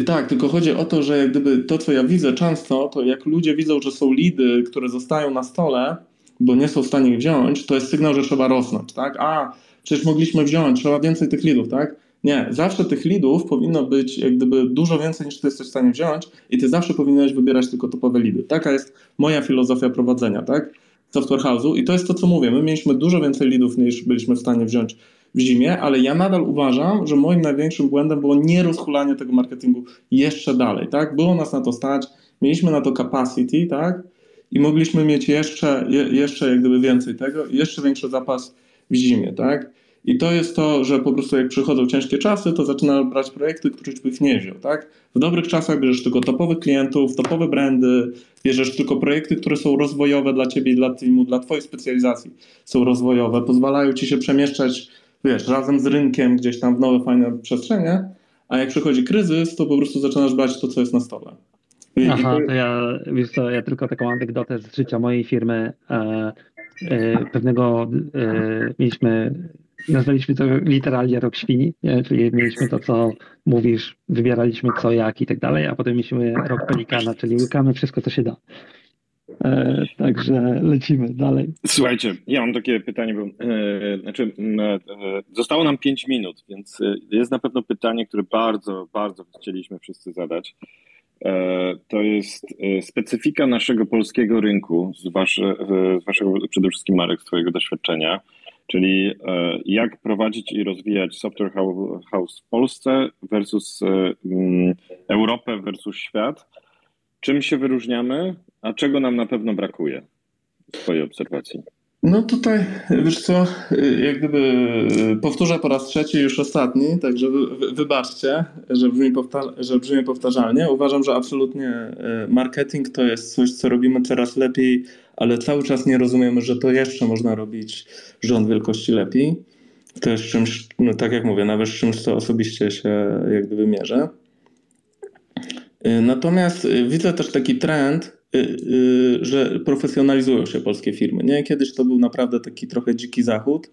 Tak, tylko chodzi o to, że jak gdyby to, co ja widzę często, to jak ludzie widzą, że są lidy, które zostają na stole, bo nie są w stanie ich wziąć, to jest sygnał, że trzeba rosnąć, tak? A, przecież mogliśmy wziąć, trzeba więcej tych lidów, tak? Nie, zawsze tych lidów powinno być jak gdyby dużo więcej niż ty jesteś w stanie wziąć i ty zawsze powinieneś wybierać tylko topowe lidy. Taka jest moja filozofia prowadzenia, tak? Software House'u i to jest to, co mówię. My mieliśmy dużo więcej lidów niż byliśmy w stanie wziąć w zimie, ale ja nadal uważam, że moim największym błędem było nie rozchulanie tego marketingu jeszcze dalej, tak? Było nas na to stać, mieliśmy na to capacity, tak? I mogliśmy mieć jeszcze, je, jeszcze jak gdyby więcej tego, jeszcze większy zapas w zimie, tak? I to jest to, że po prostu jak przychodzą ciężkie czasy, to zaczyna brać projekty, których bych nie wziął, tak? W dobrych czasach bierzesz tylko topowych klientów, topowe brandy, bierzesz tylko projekty, które są rozwojowe dla ciebie i dla teamu, dla twojej specjalizacji są rozwojowe, pozwalają ci się przemieszczać, wiesz, razem z rynkiem gdzieś tam w nowe, fajne przestrzenie, a jak przychodzi kryzys, to po prostu zaczynasz brać to, co jest na stole. I, Aha, to ja, wiesz co, ja tylko taką anegdotę z życia mojej firmy. E, e, pewnego e, mieliśmy nazwaliśmy to literalnie rok świni, czyli mieliśmy to, co mówisz, wybieraliśmy co, jak i tak dalej, a potem mieliśmy rok pelikana, czyli łykamy wszystko, co się da. E, także lecimy dalej. Słuchajcie, ja mam takie pytanie, bo e, znaczy, e, zostało nam 5 minut, więc e, jest na pewno pytanie, które bardzo, bardzo chcieliśmy wszyscy zadać. E, to jest e, specyfika naszego polskiego rynku, z, wasze, z waszego przede wszystkim Marek, z twojego doświadczenia. Czyli e, jak prowadzić i rozwijać software house w Polsce versus e, mm, Europę versus świat. Czym się wyróżniamy, a czego nam na pewno brakuje w Twojej obserwacji? No tutaj, wiesz co, jak gdyby powtórzę po raz trzeci, już ostatni, także wy, wybaczcie, że brzmi, powtar- że brzmi powtarzalnie. Uważam, że absolutnie e, marketing to jest coś, co robimy coraz lepiej, ale cały czas nie rozumiemy, że to jeszcze można robić rząd wielkości lepiej. To jest czymś, no tak jak mówię, nawet czymś, co osobiście się jak gdyby mierzę. E, natomiast e, widzę też taki trend, że profesjonalizują się polskie firmy. Nie? Kiedyś to był naprawdę taki trochę dziki zachód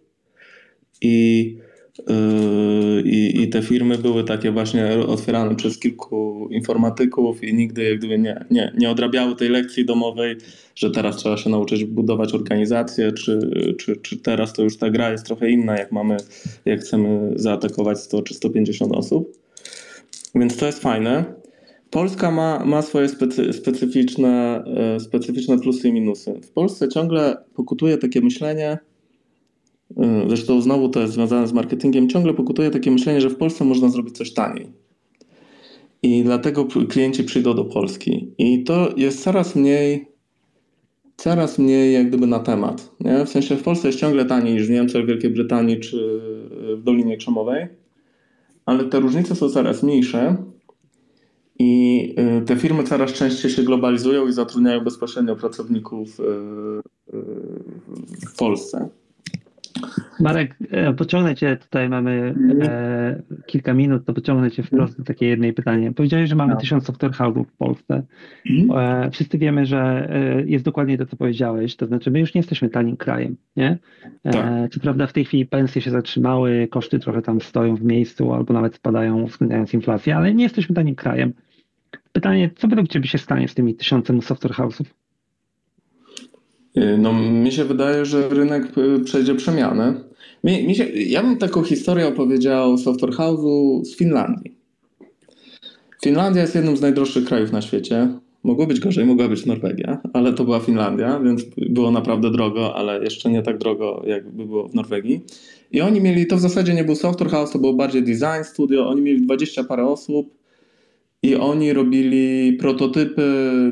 i, y, i, i te firmy były takie właśnie otwierane przez kilku informatyków i nigdy jak gdyby nie, nie, nie odrabiały tej lekcji domowej, że teraz trzeba się nauczyć budować organizację, czy, czy, czy teraz to już ta gra jest trochę inna, jak mamy, jak chcemy zaatakować 100 czy 150 osób. Więc to jest fajne. Polska ma, ma swoje specy, specyficzne, e, specyficzne plusy i minusy. W Polsce ciągle pokutuje takie myślenie, e, zresztą znowu to jest związane z marketingiem, ciągle pokutuje takie myślenie, że w Polsce można zrobić coś taniej. I dlatego klienci przyjdą do Polski. I to jest coraz mniej, coraz mniej jak gdyby na temat. Nie? W sensie w Polsce jest ciągle taniej niż w Niemczech, Wielkiej Brytanii czy w Dolinie Krzemowej, ale te różnice są coraz mniejsze i y, te firmy coraz częściej się globalizują i zatrudniają bezpośrednio pracowników y, y, w Polsce. Marek, e, pociągnę Cię, tutaj mamy e, kilka minut, to pociągnę Cię wprost do takie jednej pytanie. Powiedziałeś, że mamy no. tysiąc software house'ów w Polsce. Mhm. E, wszyscy wiemy, że e, jest dokładnie to, co powiedziałeś, to znaczy my już nie jesteśmy tanim krajem, nie? E, tak. Co prawda w tej chwili pensje się zatrzymały, koszty trochę tam stoją w miejscu albo nawet spadają uwzględniając inflację, ale nie jesteśmy tanim krajem. Pytanie, co według Ciebie się stanie z tymi tysiącem software house'ów? Y, no, mi się wydaje, że rynek y, przejdzie przemianę. Mi, mi się, ja bym taką historię opowiedział software house'u z Finlandii. Finlandia jest jednym z najdroższych krajów na świecie. Mogło być gorzej, mogła być Norwegia, ale to była Finlandia, więc było naprawdę drogo, ale jeszcze nie tak drogo, jakby było w Norwegii. I oni mieli, to w zasadzie nie był software house, to było bardziej design studio, oni mieli 20 parę osób, i oni robili prototypy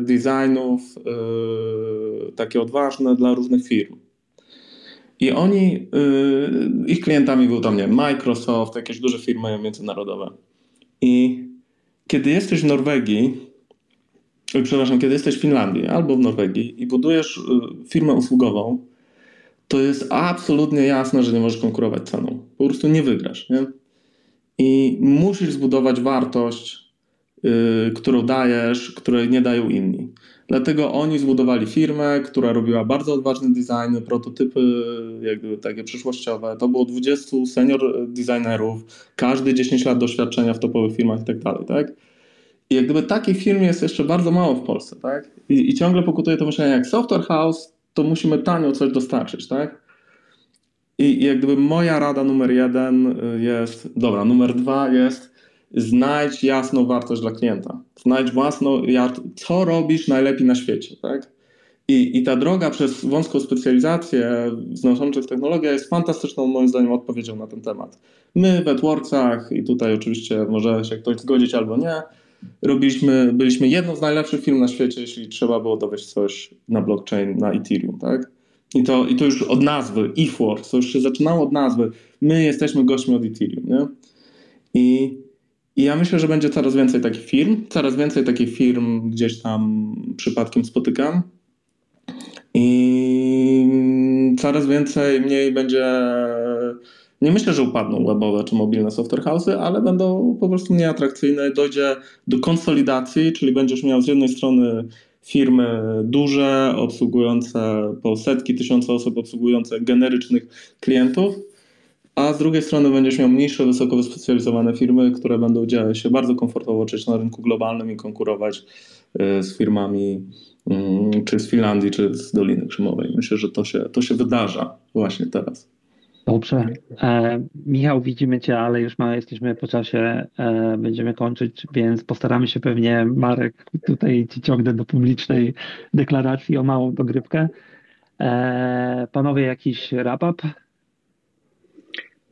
designów yy, takie odważne dla różnych firm. I oni, yy, ich klientami był tam, nie Microsoft, jakieś duże firmy międzynarodowe. I kiedy jesteś w Norwegii przepraszam, kiedy jesteś w Finlandii albo w Norwegii i budujesz firmę usługową, to jest absolutnie jasne, że nie możesz konkurować ceną. Po prostu nie wygrasz. Nie? I musisz zbudować wartość, yy, którą dajesz, której nie dają inni. Dlatego oni zbudowali firmę, która robiła bardzo odważne designy, prototypy jakby takie przyszłościowe. To było 20 senior designerów, każdy 10 lat doświadczenia w topowych firmach i tak dalej, tak? I jak gdyby takich firm jest jeszcze bardzo mało w Polsce, tak? I, i ciągle pokutuje to myślenie, jak software house, to musimy tanio coś dostarczyć, tak? I, I jak gdyby moja rada numer jeden jest, dobra, numer dwa jest znajdź jasną wartość dla klienta. Znajdź własną, co robisz najlepiej na świecie, tak? I, I ta droga przez wąską specjalizację znoszącą technologię jest fantastyczną, moim zdaniem, odpowiedzią na ten temat. My w AdWordsach, i tutaj oczywiście może się ktoś zgodzić albo nie, robiliśmy, byliśmy jedną z najlepszych firm na świecie, jeśli trzeba było dowieść coś na blockchain, na Ethereum, tak? I to, i to już od nazwy, eForce, to już się zaczynało od nazwy. My jesteśmy gośćmi od Ethereum, nie? I, I ja myślę, że będzie coraz więcej takich firm, coraz więcej takich firm gdzieś tam przypadkiem spotykam. I coraz więcej, mniej będzie nie myślę, że upadną webowe czy mobilne software house'y, ale będą po prostu nieatrakcyjne. Dojdzie do konsolidacji, czyli będziesz miał z jednej strony firmy duże, obsługujące po setki, tysiące osób, obsługujące generycznych klientów, a z drugiej strony będziesz miał mniejsze, wysoko wyspecjalizowane firmy, które będą działać się bardzo komfortowo czuć na rynku globalnym i konkurować y, z firmami mm, czy z Finlandii, czy z Doliny Krzemowej. Myślę, że to się, to się wydarza właśnie teraz. Dobrze. E, Michał, widzimy Cię, ale już ma, jesteśmy po czasie, e, będziemy kończyć, więc postaramy się pewnie, Marek, tutaj Ci ciągnę do publicznej deklaracji o małą dogrywkę. E, panowie, jakiś wrap-up?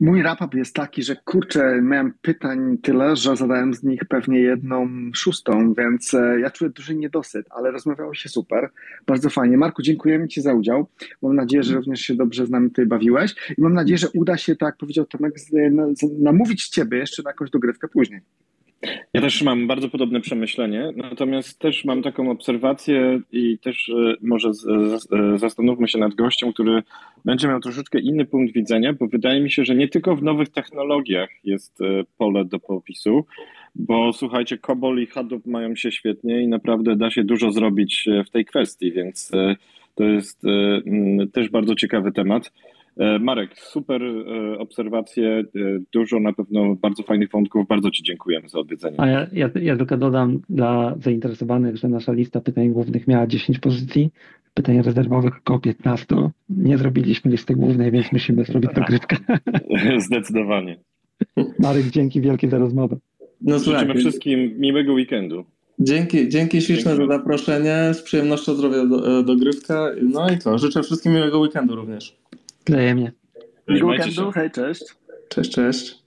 Mój rapap jest taki, że kurczę, miałem pytań tyle, że zadałem z nich pewnie jedną szóstą, więc e, ja czuję duży niedosyt, ale rozmawiało się super, bardzo fajnie. Marku, dziękujemy Ci za udział. Mam nadzieję, że również się dobrze z nami tutaj bawiłeś i mam nadzieję, że uda się, tak jak powiedział Tomek, namówić Ciebie jeszcze na jakąś dogrywkę później. Ja też mam bardzo podobne przemyślenie, natomiast też mam taką obserwację i też e, może e, zastanówmy się nad gościem, który będzie miał troszeczkę inny punkt widzenia, bo wydaje mi się, że nie tylko w nowych technologiach jest e, pole do popisu, bo słuchajcie, COBOL i Hadoop mają się świetnie i naprawdę da się dużo zrobić w tej kwestii, więc to jest też bardzo ciekawy temat. E, Marek, super e, obserwacje, e, dużo na pewno bardzo fajnych wątków. Bardzo Ci dziękujemy za odwiedzenie. A ja, ja, ja tylko dodam dla zainteresowanych, że nasza lista pytań głównych miała 10 pozycji, pytań rezerwowych około 15. Nie zrobiliśmy listy głównej, więc musimy zrobić dogrywkę. [LAUGHS] Zdecydowanie. Marek, dzięki wielkie za rozmowę. No, Życzymy wszystkim miłego weekendu. Dzięki, dzięki śliczne dzięki. za zaproszenie. Z przyjemnością zrobię dogrywkę. No i co? Życzę wszystkim miłego weekendu również. Wzajemnie. Miłego weekendu, hej, cześć. Cześć, cześć.